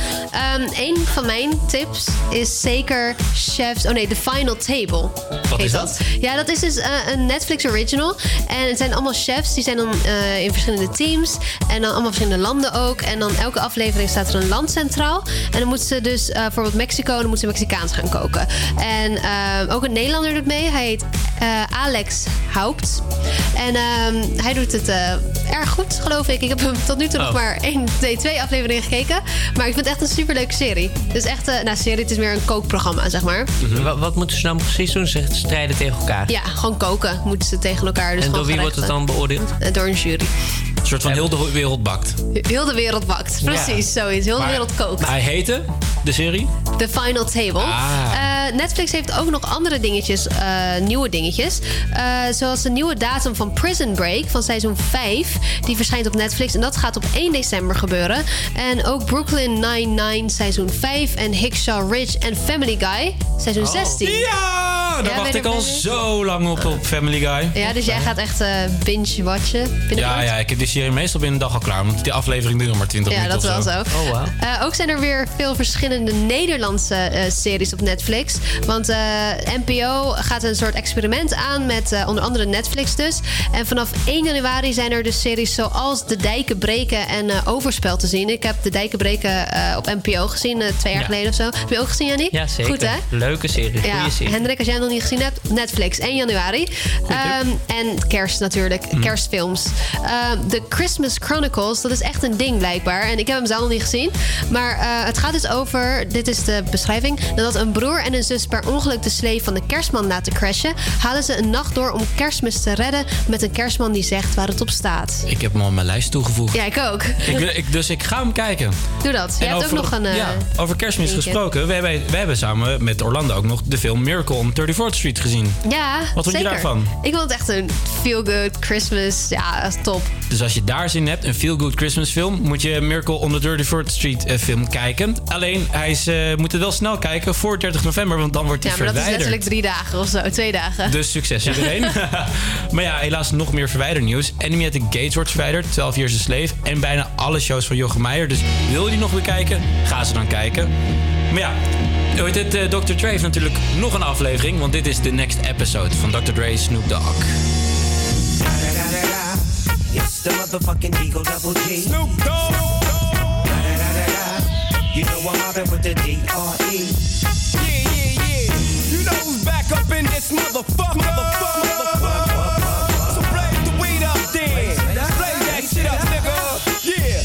Um, een van mijn tips is zeker Chefs... Oh nee, The Final Table. Wat is dat? dat? Ja, dat is dus een Netflix original. En het zijn allemaal chefs. Die zijn dan in verschillende teams. En dan allemaal verschillende landen ook. En dan elke aflevering staat er een land centraal. En dan moeten ze dus dus eh, uh, bijvoorbeeld Mexico, dan moet ze Mexicaans gaan koken. En eh, ook een Nederlander doet mee. Hij heet eh, Alex Haupt. En ehm, hij doet het erg goed, geloof ik. Ik heb hem tot nu toe nog oh. maar 1, 2, 2 afleveringen gekeken. Maar ik vind het echt een superleuke serie. Dus echt, nou serie, het is meer een kookprogramma, zeg maar. Mhm. Wat, moeten ze nou precies doen? Ze strijden tegen elkaar? Ja, gewoon koken moeten ze tegen elkaar. Dus en door wie wordt het dan beoordeeld? Door een jury. Een soort van heel de wereld bakt. Heel de wereld bakt. Precies, zoiets. Heel de wereld kookt. Hij heette, de serie? The Final Table. Ah. Eh, Netflix heeft ook nog andere dingetjes, eh, nieuwe dingetjes. Eh, zoals de nieuwe datum van Prison Break van seizoen 5. Die verschijnt op Netflix en dat gaat op 1 december gebeuren. En ook Brooklyn Nine-Nine seizoen 5 en Hickshaw Ridge en Family Guy seizoen 16. Oh. Ja, daar Ja, wacht ik al zo lang op op Family Guy. Ja, dus jij gaat echt eh, binge-watchen. Ja, ja, ik heb die serie meestal binnen een dag al klaar. Want die aflevering duurt nog maar 20 Ja, minuten dat of wel zo. zo. Oh, wow. Eh, ook zijn er weer veel verschillende Nederlandse eh, series op Netflix. Want eh, NPO gaat een soort experiment aan met eh, onder andere Netflix dus. En vanaf 1 januari zijn er dus series zoals De Dijken Breken en eh, Overspel te zien. Ik heb De Dijken Breken op NPO gezien, twee jaar Ja. geleden of zo. Heb je ook gezien, Jannie? Ja, zeker. Goed, hè? Leuke serie. Ja, serie. Hendrik, als jij hem nog niet gezien hebt, Netflix 1 januari. Ehm, en kerst natuurlijk, Mm. kerstfilms. Ehm, The Christmas Chronicles, dat is echt een ding blijkbaar. En ik heb hem zelf nog niet gezien. Maar het gaat dus over, dit is de beschrijving... dat een broer en een zus per ongeluk de slee van de kerstman laten crashen... halen ze een nacht door om kerstmis te redden... met een kerstman die zegt waar het op staat. Ik heb hem al aan mijn lijst toegevoegd. Ja, ik ook. Ik, ik- dus ik ga hem kijken. Doe dat. En hebt ook nog een... eh, ja, over kerstmis gesproken. We hebben, we hebben samen met Orlando ook nog de film Miracle on 34th Street gezien. Ja, Wat vond je daarvan? Ik vond het echt een feel-good Christmas. Ja, top. Dus als je daar zin in hebt, een feel-good Christmas film... moet je Miracle on the 34th Street eh, film kijken. Alleen, hij is, eh, moet het wel snel kijken voor 30 november... want dan wordt hij Ja, maar dat is verwijderd. letterlijk drie dagen of zo. Twee dagen. Dus succes iedereen. maar ja, helaas nog meer verwijdernieuws. Enemy at the Gates wordt verwijderd, 12 Years a Slave... en bijna alle shows van Jochem Meijer. Dus wil je die nog bekijken, ga ze dan kijken. Maar ja, heet het, eh, Dr. Dre heeft natuurlijk nog een aflevering... want dit is de next episode van Dr. Dre Snoop Dogg. It's the motherfucking Eagle Double G. Snoop Dogg. You know I'm mobbing with the D.R.E. back up in this motherfucker. Motherfucker. So blaze the weed up then. Blaze that shit up, nigga. Yeah.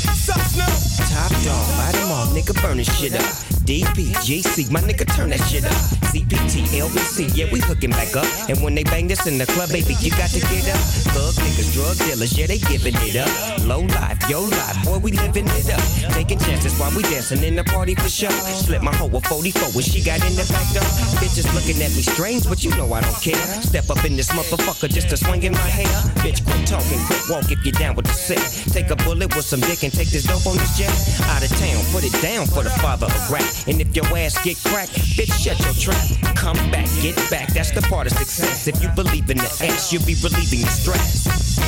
Top dog, all, nigga, burn this shit up. DPGC, my nigga, turn that shit up. CPT, LBC, yeah, we hooking back up. And when they bang this in the club, baby, you got to get up. Thug niggas, drug dealers, yeah, they giving it up. Low life, yo life, boy, we living it up. Taking chances while we dancing in the party for sure. Slip my hoe with 44 when she got in the back door. Bitches looking at me strange, but you know I don't care. Step up in this motherfucker just to swing in my hair. Bitch, quit talking, quit walk if you're down with the sick. Take a bullet with some dick and take this dope on this jet. Out of town, put it down for the father of rap. And if your ass get cracked, bitch, shut your trap. Come back, get back, that's the part of success. If you believe in the ass, you'll be relieving the stress.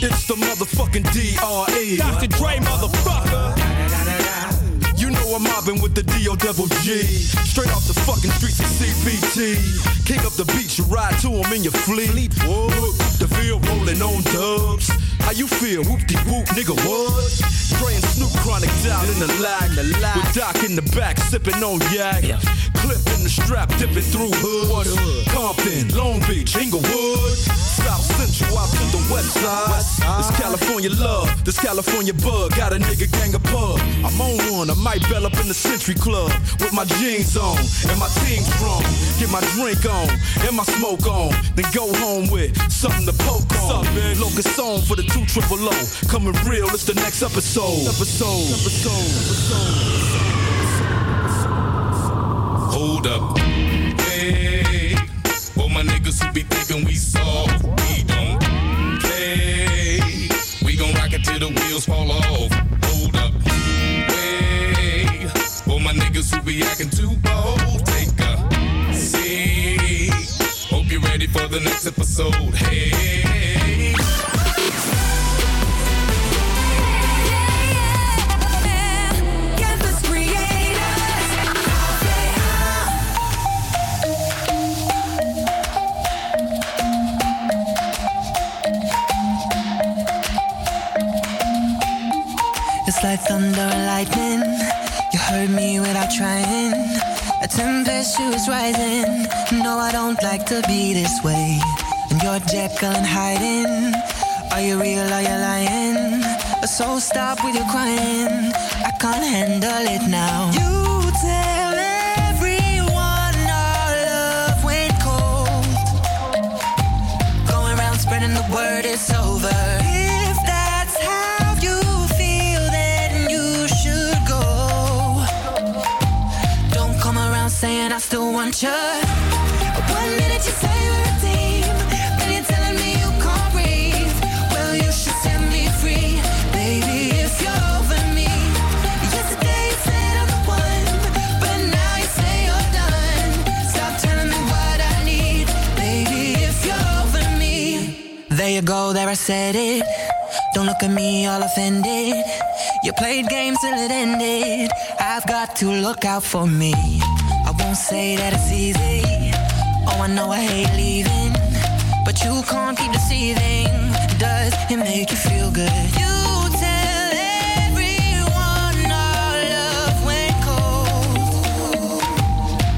It's the motherfucking D.R.E. Dr. Dre, motherfucker. I'm mobbing with the D.O. double G. Straight off the fucking streets of CPT. King up the beach, you ride to him in your fleet. The field rolling on dubs. How you feel? Whoop de whoop, nigga, what? And Snoop chronic down in the lag. With Doc in the back, sipping on yak. Clip in the strap, dipping through hood. Compton, Long Beach, Inglewood. South Central out to the west side. This California love, this California bug. Got a nigga gang of pub. I'm on one, I might bell up in the Century Club. With my jeans on and my team strong. Get my drink on and my smoke on. Then go home with something to poke on. Locust song for the two triple O. Coming real, it's the next episode. Episode. Episode. Hold up. Hey, for my niggas who be thinking we soft, we don't play. We gon' rock it till the wheels fall off. Hold up. Hey, for my niggas who be acting too bold, take a seat. Hope you're ready for the next episode. Hey. Thunder and lightning. You hurt me without trying. A tempestuous rising. No, I don't like to be this way. And you're Jekyll and hiding. Are you real? Are you lying? So stop with your crying. I can't handle it now. You want you. One minute you say we're a team, then you're telling me you can't breathe. Well, you should set me free, baby, if you're over me. Yesterday you said I'm the one, but now you say you're done. Stop telling me what I need, baby, if you're over me. There you go, there I said it. Don't look at me all offended. You played games till it ended. I've got to look out for me. Say that it's easy. Oh, I know I hate leaving, but you can't keep deceiving. Does it make you feel good? You tell everyone our love went cold.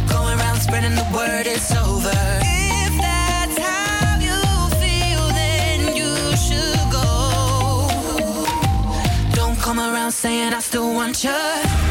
Going around spreading the word it's over. If that's how you feel, then you should go. Don't come around saying I still want you.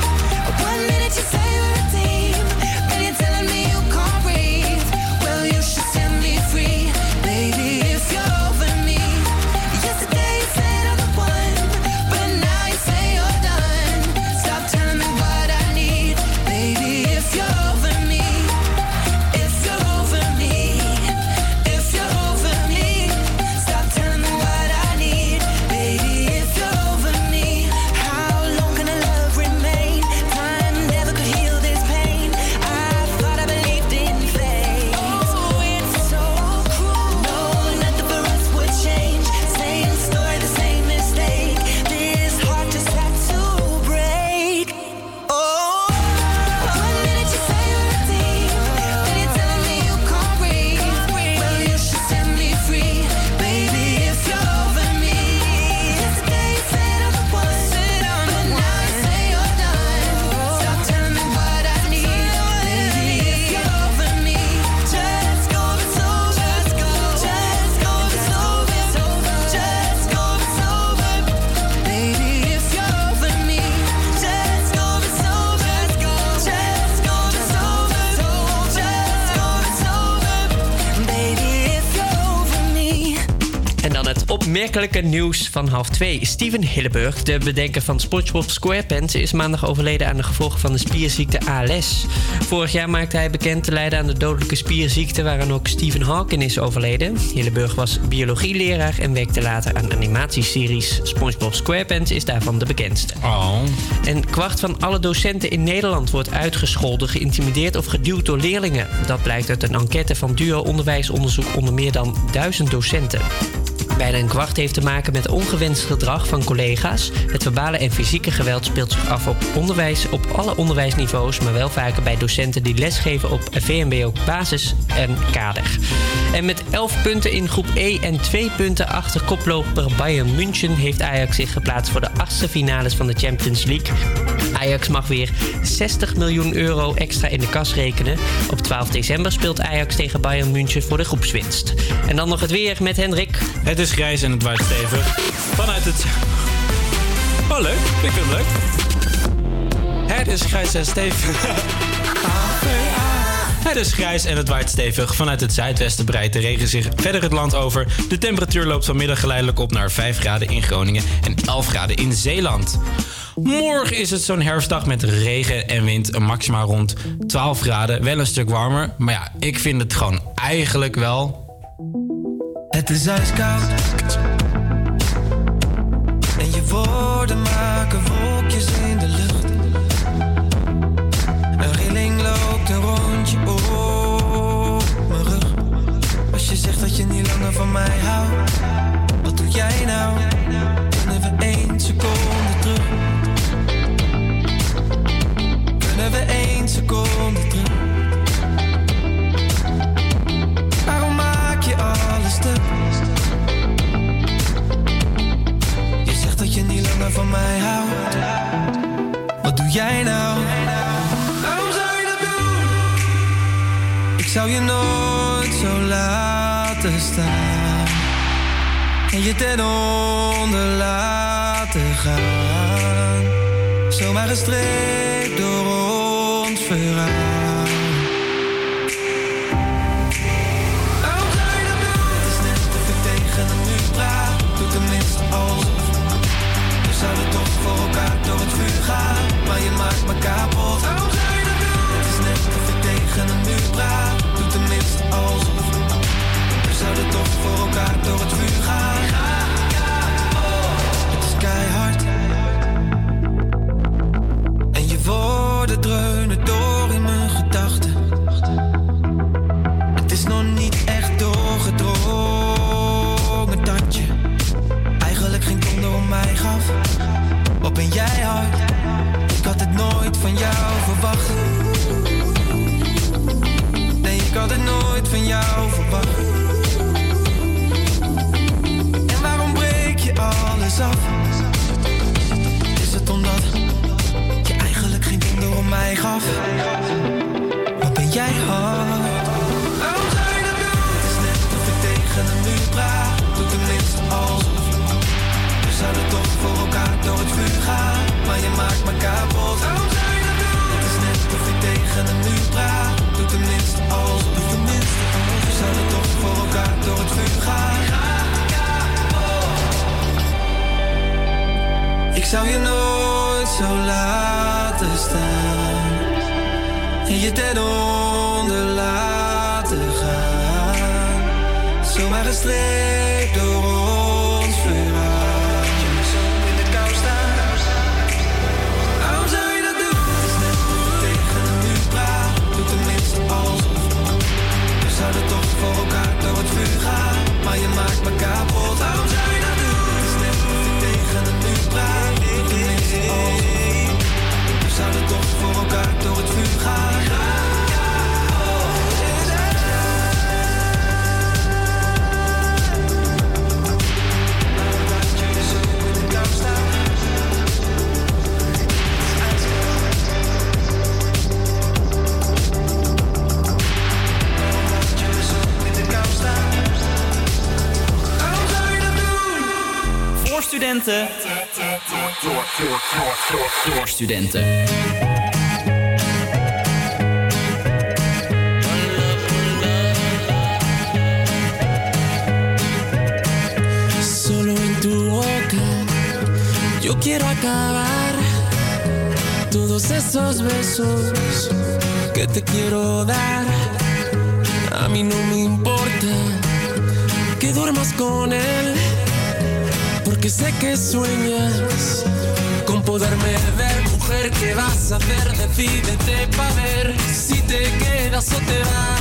Opmerkelijke nieuws van half twee. Steven Hilleburg, de bedenker van SpongeBob SquarePants... is maandag overleden aan de gevolgen van de spierziekte ALS. Vorig jaar maakte hij bekend te lijden aan de dodelijke spierziekte... waaraan ook Stephen Hawking is overleden. Hilleburg was biologieleraar en werkte later aan animatieseries. SpongeBob SquarePants is daarvan de bekendste. Oh. En kwart van alle docenten in Nederland wordt uitgescholden, geïntimideerd of geduwd door leerlingen. Dat blijkt uit een enquête van Duo Onderwijsonderzoek onder meer dan duizend docenten. Bijna een kwart heeft te maken met ongewenst gedrag van collega's. Het verbale en fysieke geweld speelt zich af op onderwijs op alle onderwijsniveaus, maar wel vaker bij docenten die lesgeven op VMBO basis en kader. En met 11 punten in groep E en 2 punten achter koploper Bayern München heeft Ajax zich geplaatst voor de achtste finales van de Champions League. Ajax mag weer 60 miljoen euro extra in de kas rekenen. Op 12 december speelt Ajax tegen Bayern München voor de groepswinst. En dan nog het weer met Hendrik. Het is grijs en het waait stevig. Vanuit het... Oh, leuk. Ik vind het leuk. Het is grijs en stevig. Het is grijs en het waait stevig. Vanuit het zuidwesten breidt de regen zich verder het land over. De temperatuur loopt vanmiddag geleidelijk op naar 5 graden in Groningen en 11 graden in Zeeland. Morgen is het zo'n herfstdag met regen en wind. Een maxima rond 12 graden. Wel een stuk warmer. Maar ja, ik vind het gewoon eigenlijk wel Het is ijskoud. En je woorden maken wolkjes in de lucht. Een rilling loopt een rondje op mijn rug. Als je zegt dat je niet langer van mij houdt, wat doe jij nou? Kunnen we één seconde van mij houdt? Wat doe jij nou? Waarom zou je dat doen? Ik zou je nooit zo laten staan. En je ten onder laten gaan. Zomaar gestreept door ons verhaal. Me kapot. Waarom zou? Het is net of ik tegen een muur praat. Doe tenminste alsof. We zouden toch voor elkaar door het vuur gaan. Het is keihard. En je woorden dreunen door van jou verwacht. Nee, ik had het nooit van jou verwacht. En waarom breek je alles af? Is het omdat je eigenlijk geen donder om mij gaf? Tenminste alsof. Doe tenminste alsof. We zouden toch voor elkaar door het vuur gaan. Ik zou je nooit zo laten staan. En je ten onder laten gaan. Zomaar gestreept door je Voor studenten. Door studenten. Solo en tu boca yo quiero acabar todos esos besos que te quiero dar. A mí no me importa que duermas con él, sé que sueñas con poderme ver. Mujer, ¿qué vas a hacer? Decídete pa' ver si te quedas o te vas.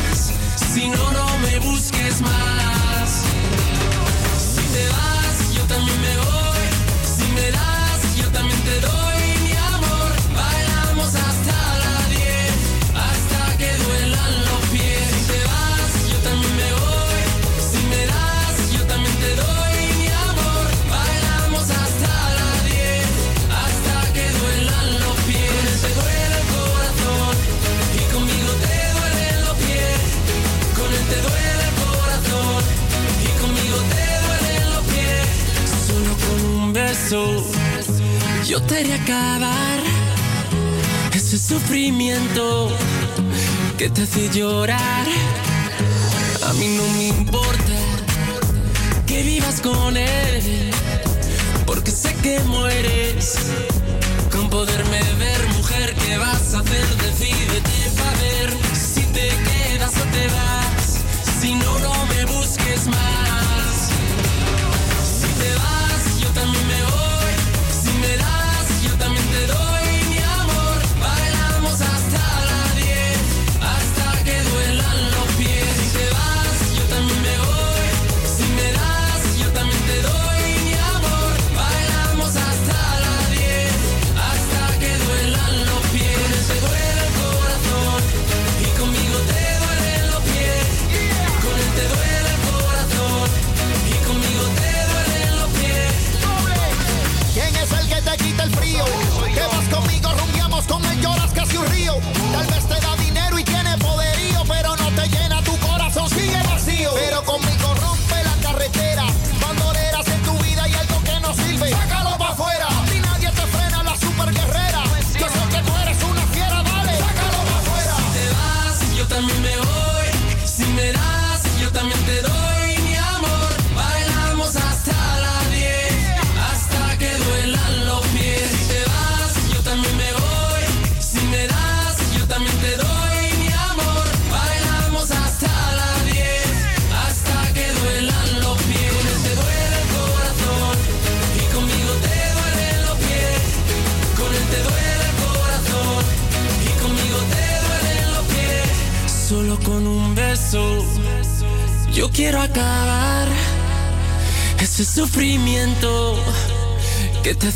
Te hace llorar.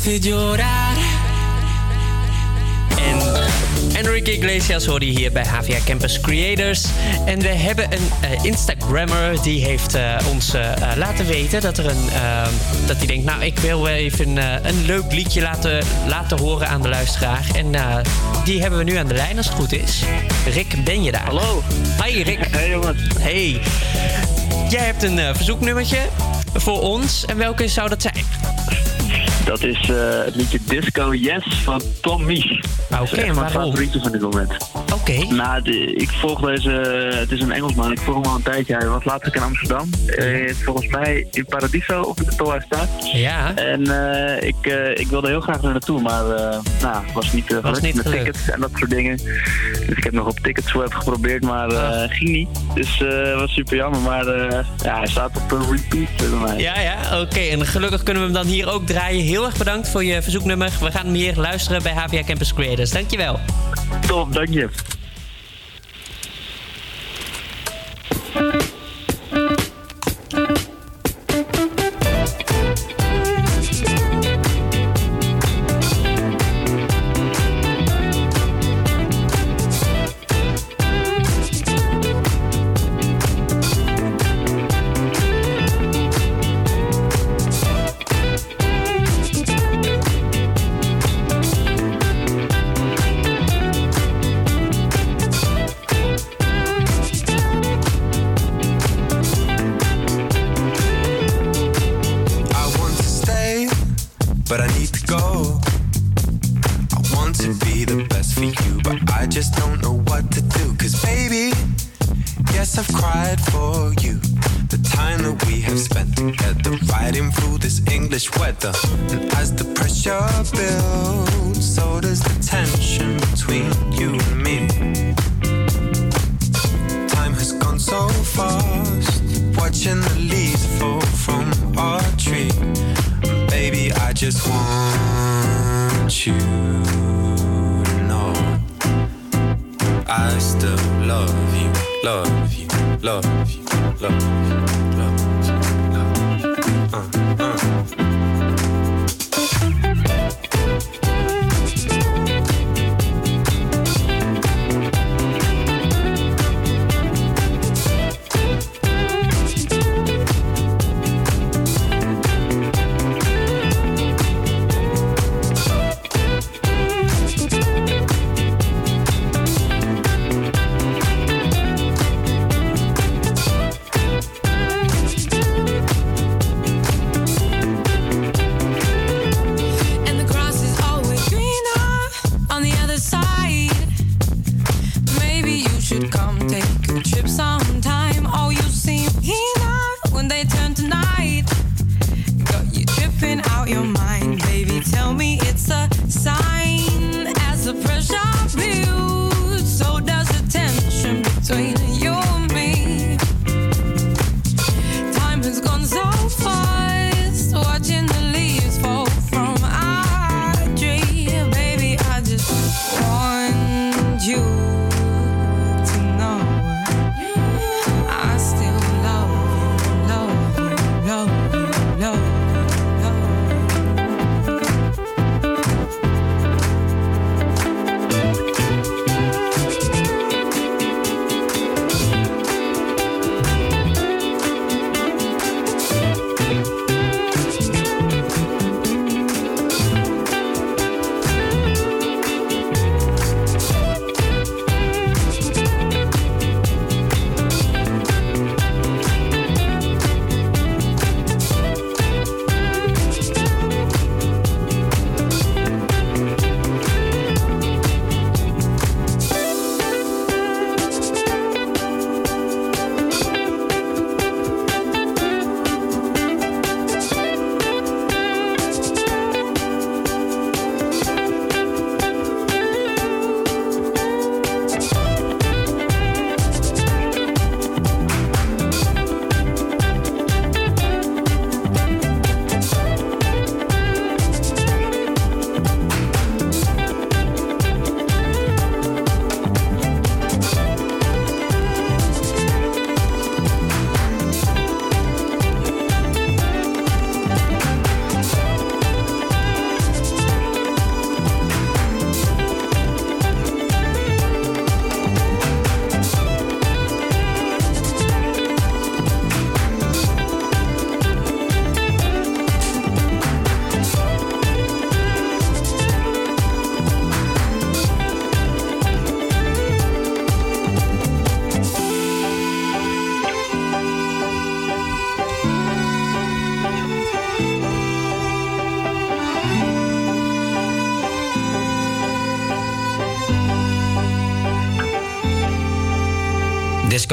Hace llorar. En Enrique Iglesias hoorde hier bij HVA Campus Creators. En we hebben een eh, Instagrammer die heeft eh, ons eh, laten weten dat er een. dat hij denkt, nou, ik wil even een leuk liedje laten, laten horen aan de luisteraar. En die hebben we nu aan de lijn als het goed is. Rick, ben je daar? Hallo. Hi Rick. Hey jongens. Hey. Jij hebt een verzoeknummertje voor ons. En welke zou dat zijn? Dat is eh, het liedje Disco Yes van Tom Mies. Oké, Dat is echt mijn waarom? favorietje van dit moment. Oké. Nou, de- ik volg deze... Het is een Engelsman. Ik volg hem al een tijdje. Hij was laatst in Amsterdam. Heeft volgens mij in Paradiso op de Tolhuis staat. Ja. En eh, ik, eh, ik wilde heel graag er naartoe, maar eh nou, was niet, uh, Was niet met gelukt. tickets en dat soort dingen. Dus ik heb nog op Ticketswap geprobeerd, maar eh, ging niet. Dus eh was super jammer. Maar eh, ja, hij staat op een repeat bij mij. Ja, ja, oké. En gelukkig kunnen we hem dan hier ook draaien. Heel erg bedankt voor je verzoeknummer. We gaan hem hier luisteren bij HVA Campus Creators. Dankjewel. Top, dank je.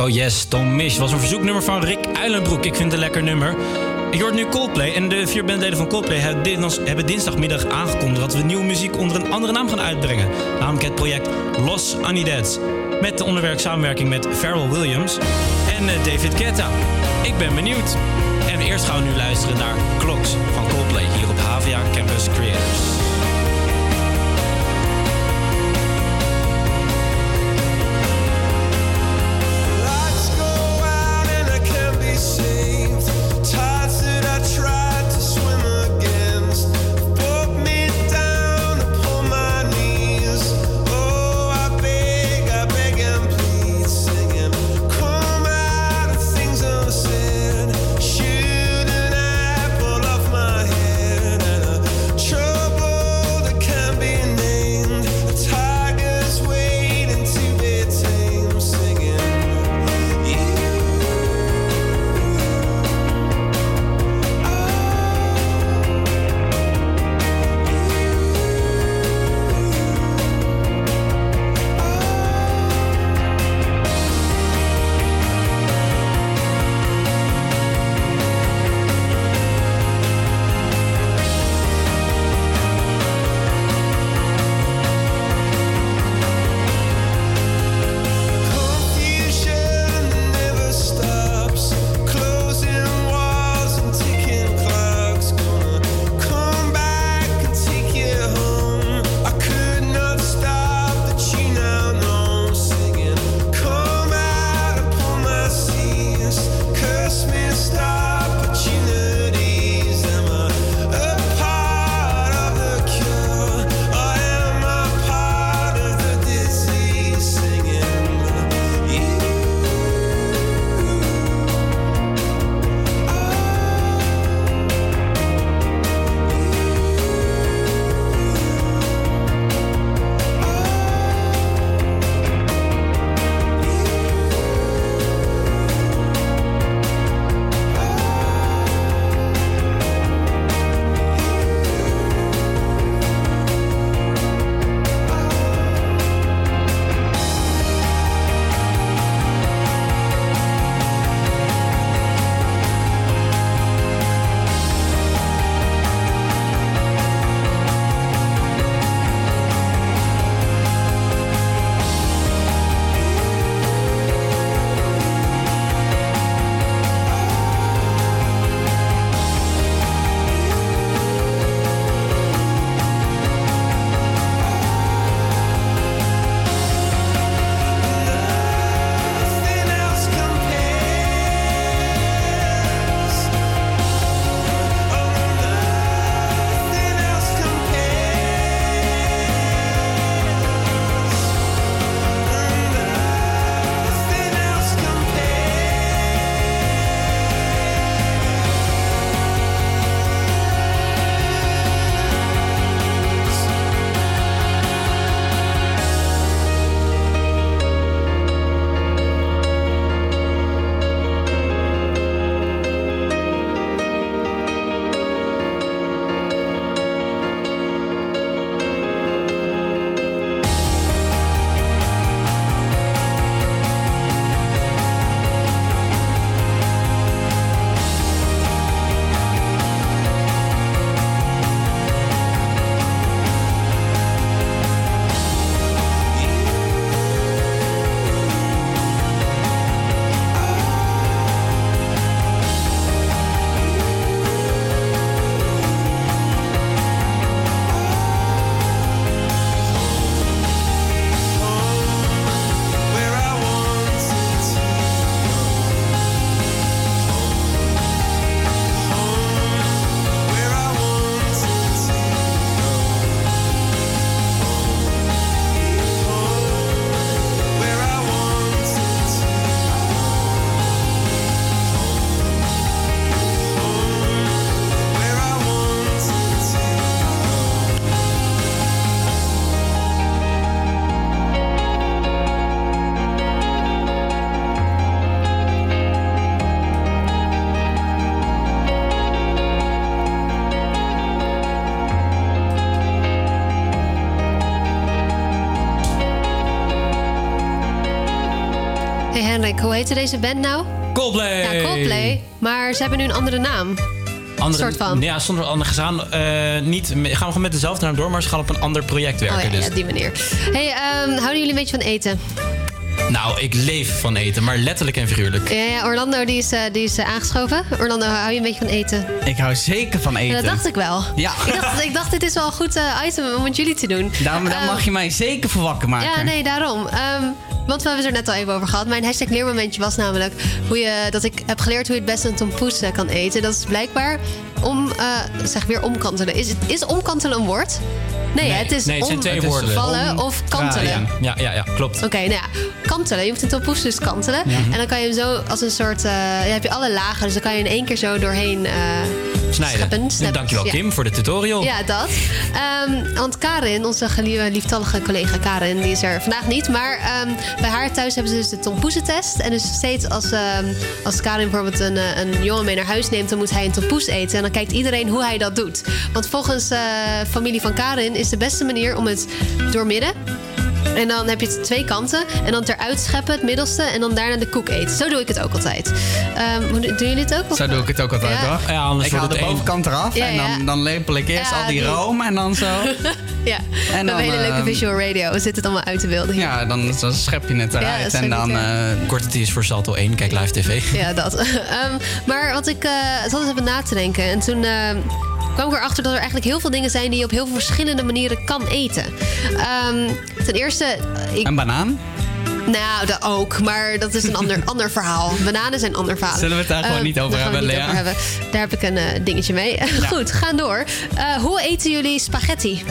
Disco Yes, Don't was een verzoeknummer van Rick Uilenbroek. Ik vind het een lekker nummer. Je hoort nu Coldplay en de vier bandleden van Coldplay hebben dinsdag- hebben dinsdagmiddag aangekondigd dat we nieuwe muziek onder een andere naam gaan uitbrengen. Namelijk het project Los Unideds. Met de onderwerk samenwerking met Pharrell Williams en eh, David Guetta. Ik ben benieuwd. En eerst gaan we nu luisteren naar Clocks van Coldplay hier op HVA Campus Creators. Band nou? Coldplay. Ja, Coldplay. Maar ze hebben nu een andere naam. Andere, soort van. Ja, zonder andere. Ze gaan, eh, niet, gaan we gewoon met dezelfde naam door, maar ze gaan op een ander project werken. Oh ja, dus. ja, die manier. Hey, ehm, houden jullie een beetje van eten? Nou, ik leef van eten, maar letterlijk en figuurlijk. Ja, ja, Orlando die is, eh, die is eh, aangeschoven. Orlando, hou je een beetje van eten? Ik hou zeker van Ja, eten. dat dacht ik wel. Ja. Ik dacht, ik dacht dit is wel een goed item om met jullie te doen. Daar, daar Ehm, mag je mij zeker voor wakker maken. Ja, nee, daarom. Ehm, want we hebben het er net al even over gehad. Mijn hashtag leermomentje was namelijk hoe je, dat ik heb geleerd hoe je het beste een tompoes eh, kan eten. Dat is blijkbaar om, eh, zeg weer omkantelen. Is, is omkantelen een woord? Nee, het is nee, het zijn twee woorden. omvallen of kantelen. Ja, ja, ja, klopt. Oké, nou ja, kantelen. Je moet een tompoes dus kantelen. En dan kan je hem zo als een soort... eh dan heb je alle lagen, dus dan kan je in één keer zo doorheen Snijden. scheppen. Dankjewel, Ja. Kim, voor de tutorial. Ja, dat. Ehm, want Karin, onze lieftallige collega Karin, die is er vandaag niet. Maar ehm, bij haar thuis hebben ze dus de tompoesentest. En dus steeds als, ehm, als Karin bijvoorbeeld een, eh, een jongen mee naar huis neemt... dan moet hij een tompoes eten. En dan kijkt iedereen hoe hij dat doet. Want volgens eh familie van Karin is de beste manier om het doormidden... En dan heb je het twee kanten. En dan eruit scheppen, het middelste. En dan daarna de koek eten. Zo doe ik het ook altijd. Ehm, hoe doen jullie het ook? Of- Zo doe ik het ook altijd Ja. hoor. Ja, anders ik haal de bovenkant eraf Ja, en dan, dan lepel ik eerst Ja, al die die- room en dan zo. Ja, we hebben dan, hele leuke ehm, visual radio. We zitten het allemaal uit te beelden hier. Ja, dan, dan schep je het eruit en dan... eh, Korte tease voor Salto 1, kijk live tv. Ja, dat. Ehm, maar wat ik uh, zat eens even na te denken. En toen eh, kwam ik erachter dat er eigenlijk heel veel dingen zijn die je op heel veel verschillende manieren kan eten. Ehm, ten eerste. eh, Ik, Een banaan? nou, dat ook. Maar dat is een ander, ander verhaal. Bananen zijn een ander verhaal. Zullen we het daar gewoon Ehm, niet over hebben, niet Lea? over hebben. Daar heb ik een eh, dingetje mee. Goed, gaan door. Eh, hoe eten jullie spaghetti?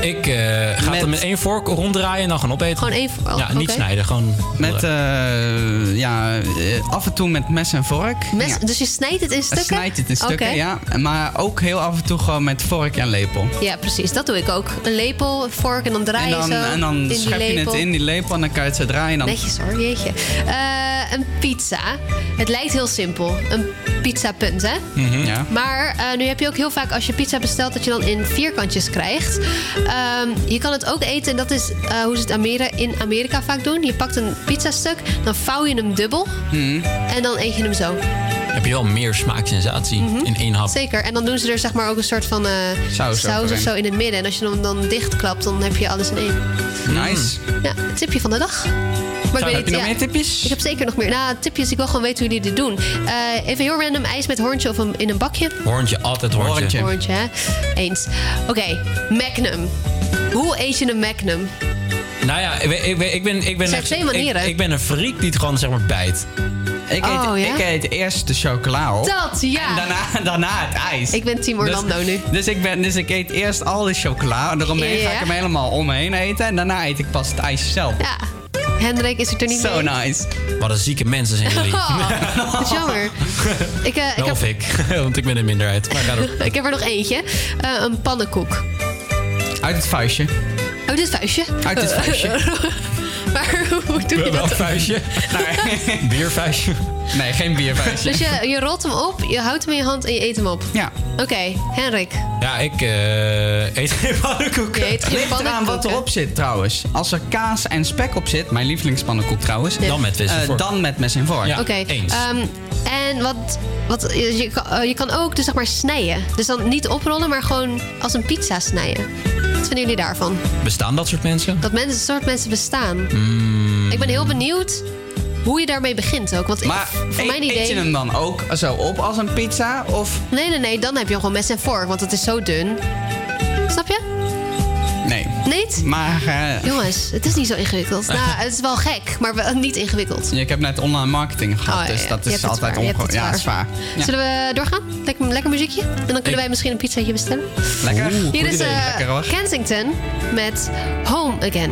Ik eh, ga Met- het met één vork ronddraaien en dan gaan opeten. Gewoon één vork? Ja, niet Oké. snijden, gewoon... Met, eh, ja, eh, af en toe met mes en vork. Mes, ja. Dus je snijdt het in stukken? Snijdt het in stukken, ja. Maar ook heel af en toe gewoon met vork en lepel. Ja, precies. Dat doe ik ook. Een lepel, een vork en dan draai En je dan, zo en dan in die schep je het in die lepel en dan kan je het zo draaien. En dan... Netjes hoor, jeetje. Eh, een pizza. Het lijkt heel simpel. Een pizza punt, hè? Mhm. Ja. Maar eh, nu heb je ook heel vaak als je pizza bestelt dat je dan in vierkantjes krijgt. Ehm, je kan het ook eten en dat is eh, hoe ze het in Amerika vaak doen. Je pakt een pizzastuk, dan vouw je hem dubbel Mhm. en dan eet je hem zo. Heb je wel meer smaaksensatie in één hap. Zeker. En dan doen ze er zeg maar ook een soort van eh, Saus saus of zo in het midden. En als je hem dan dichtklapt, dan heb je alles in één. Nice. Ja, tipje van de dag. Maar Zo, heb je nog meer tipjes? Ik heb zeker nog meer. Nou, tipjes. Ik wil gewoon weten hoe jullie dit doen. Eh, even heel random ijs met hoorntje of een, in een bakje. Hoorntje, altijd hoorntje. Hoorntje, hè? Eens. Oké, Magnum. Hoe eet je een Magnum? Nou ja, ik, ben- ik, ben- ik ben... Ik ben Er zijn echt- twee manieren. Ik, ik ben een freak die het gewoon zeg maar bijt. Ik eet, Oh, ja? ik eet eerst de chocola op. Dat, ja. En daarna, daarna het ijs. Ik ben team Orlando dus, nu. Dus ik, ben, dus ik eet eerst al de chocola. En eromheen Ja, ga ik hem helemaal omheen eten. En daarna eet ik pas het ijs zelf. Ja. Hendrik is het er niet Zo mee. nice. Wat een zieke mensen zijn jullie. Oh, dat is jammer. Ik, eh, ik, Wel heb, ik, want ik ben de minderheid. Maar door. ik heb er nog eentje. Eh, een pannenkoek. Uit het vuistje. Oh, dit vuistje? Uit het vuistje. Maar hoe doe je dat? vuistje. Biervuistje. Nee, geen biervuistje. Dus je, je rolt hem op, je houdt hem in je hand en je eet hem op. Ja. Oké, Henrik. Ja, ik eh, eet geen pannenkoek. Je eet geen Ligt eraan wat erop zit trouwens. Als er kaas en spek op zit, mijn lievelingspannenkoek trouwens. Dan met mes en eh, vork. dan met mes en vork. Ja. Oké. eens. ehm, en wat, wat je, je kan, eh, je kan ook dus zeg maar snijden. Dus dan niet oprollen, maar gewoon als een pizza snijden. Wat vinden jullie daarvan? Bestaan dat soort mensen? Dat mensen, soort mensen bestaan. Hmm. Ik ben heel benieuwd hoe je daarmee begint ook. Want ik- Maar voor eet, mijn idee. eet je hem dan ook zo op als een pizza? Of Nee, nee, nee. Dan heb je gewoon mes en vork, want het is zo dun. Snap je? Nee? Niet? Maar eh, Jongens, het is niet zo ingewikkeld. Nou, het is wel gek, maar wel niet ingewikkeld. ik heb net online marketing gehad, Oh, ja, dus ja. dat is altijd ongewoon. Ja, is waar. Ja. Zullen we doorgaan? Lekker, lekker muziekje? En dan kunnen Ik- wij misschien een pizzaatje bestellen. Lekker. Hier is eh, Lekker hoor. Kensington met Home Again.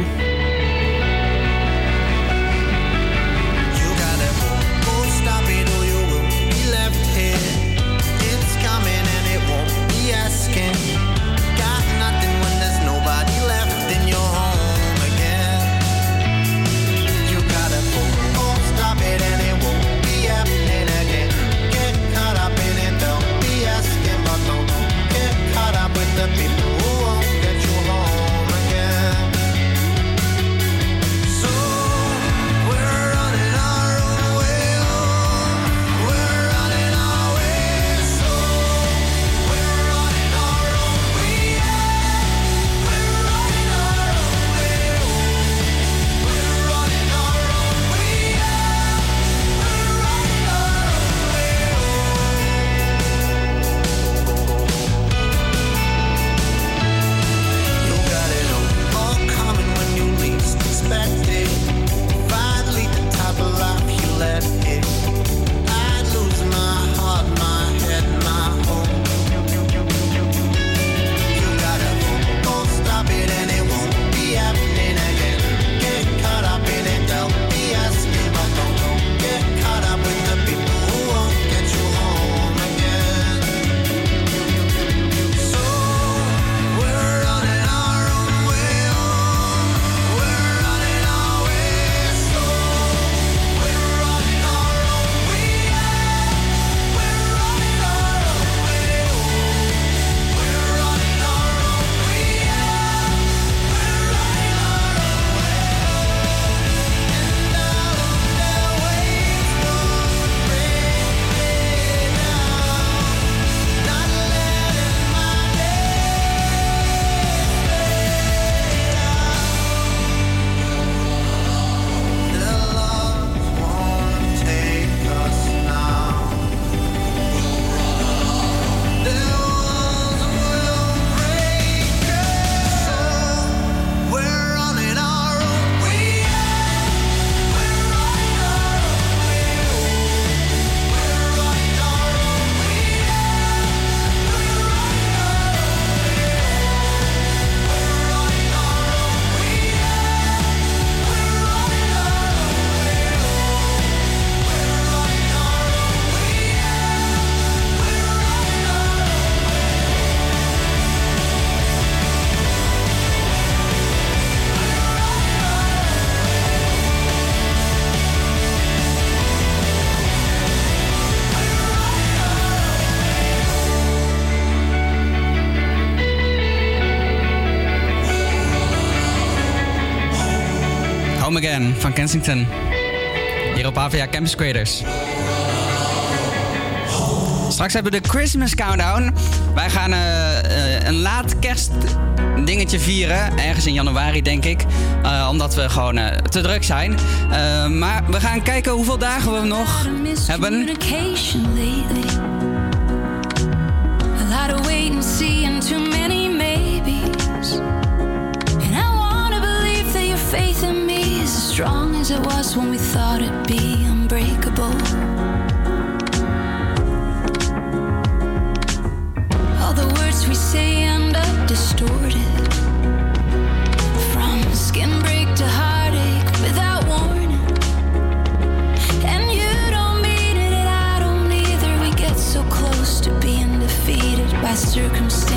Home Again van Kensington. Hier op AVA Campus Creators. Straks hebben we de Christmas Countdown. Wij gaan eh, eh, een laat kerst dingetje vieren. Ergens in januari, denk ik. Eh, omdat we gewoon te druk zijn. Maar we gaan kijken hoeveel dagen we nog hebben. It was when we thought it'd be unbreakable. All the words we say end up distorted. From skin break to heartache without warning. And you don't mean it, and I don't either. We get so close to being defeated by circumstance.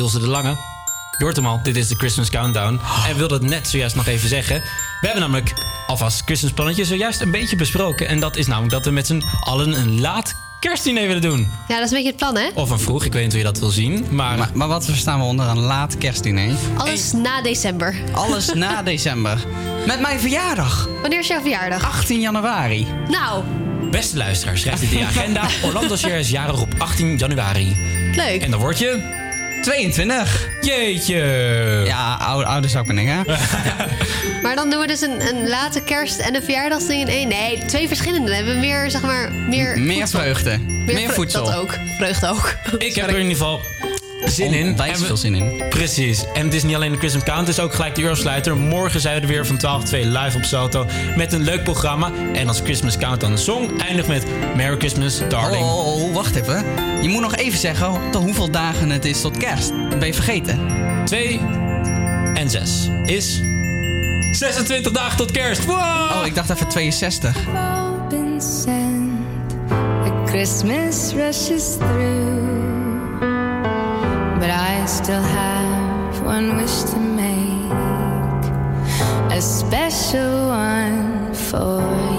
Ilse de Lange. Je hoort hem al, dit is de Christmas Countdown. En wilde het net zojuist nog even zeggen. We hebben namelijk alvast Christmas plannetje zojuist een beetje besproken. En dat is namelijk dat we met z'n allen een laat kerstdiner willen doen. Ja, dat is een beetje het plan, hè? Of een vroeg, ik weet niet hoe je dat wil zien. Maar, Maar, maar wat verstaan we onder een laat kerstdiner? Alles na december. Alles na december. Met mijn verjaardag. Wanneer is jouw verjaardag? 18 januari. Nou, beste luisteraar, schrijf dit in je agenda. Orlando Share is jarig op 18 januari. leuk. En dan word je... 22. Jeetje. Ja, oude, oude zak ben ik, hè? Maar dan doen we dus een, een late kerst en een verjaardagsding in één. Nee, twee verschillende. Dan hebben we meer, zeg maar, meer... Meer voedsel. vreugde. Meer, vre- voedsel. Dat ook. Vreugde ook. Ik heb er in ieder geval zin in. We- veel zin in. Precies. En het is niet alleen de Christmas Count, het is ook gelijk de Eurosluiter. Morgen zijn we er weer van 12 tot 2 live op Salto met een leuk programma. En als Christmas Count dan een song eindigt met Merry Christmas, Darling. Oh, oh, oh, wacht even. Je moet nog even zeggen tot hoeveel dagen het is tot kerst. Dat ben je vergeten. 2 en 6 is 26 dagen tot kerst. Wow! Oh, ik dacht even 62. been sent. The Christmas rushes through. Still have one wish to make. A special one for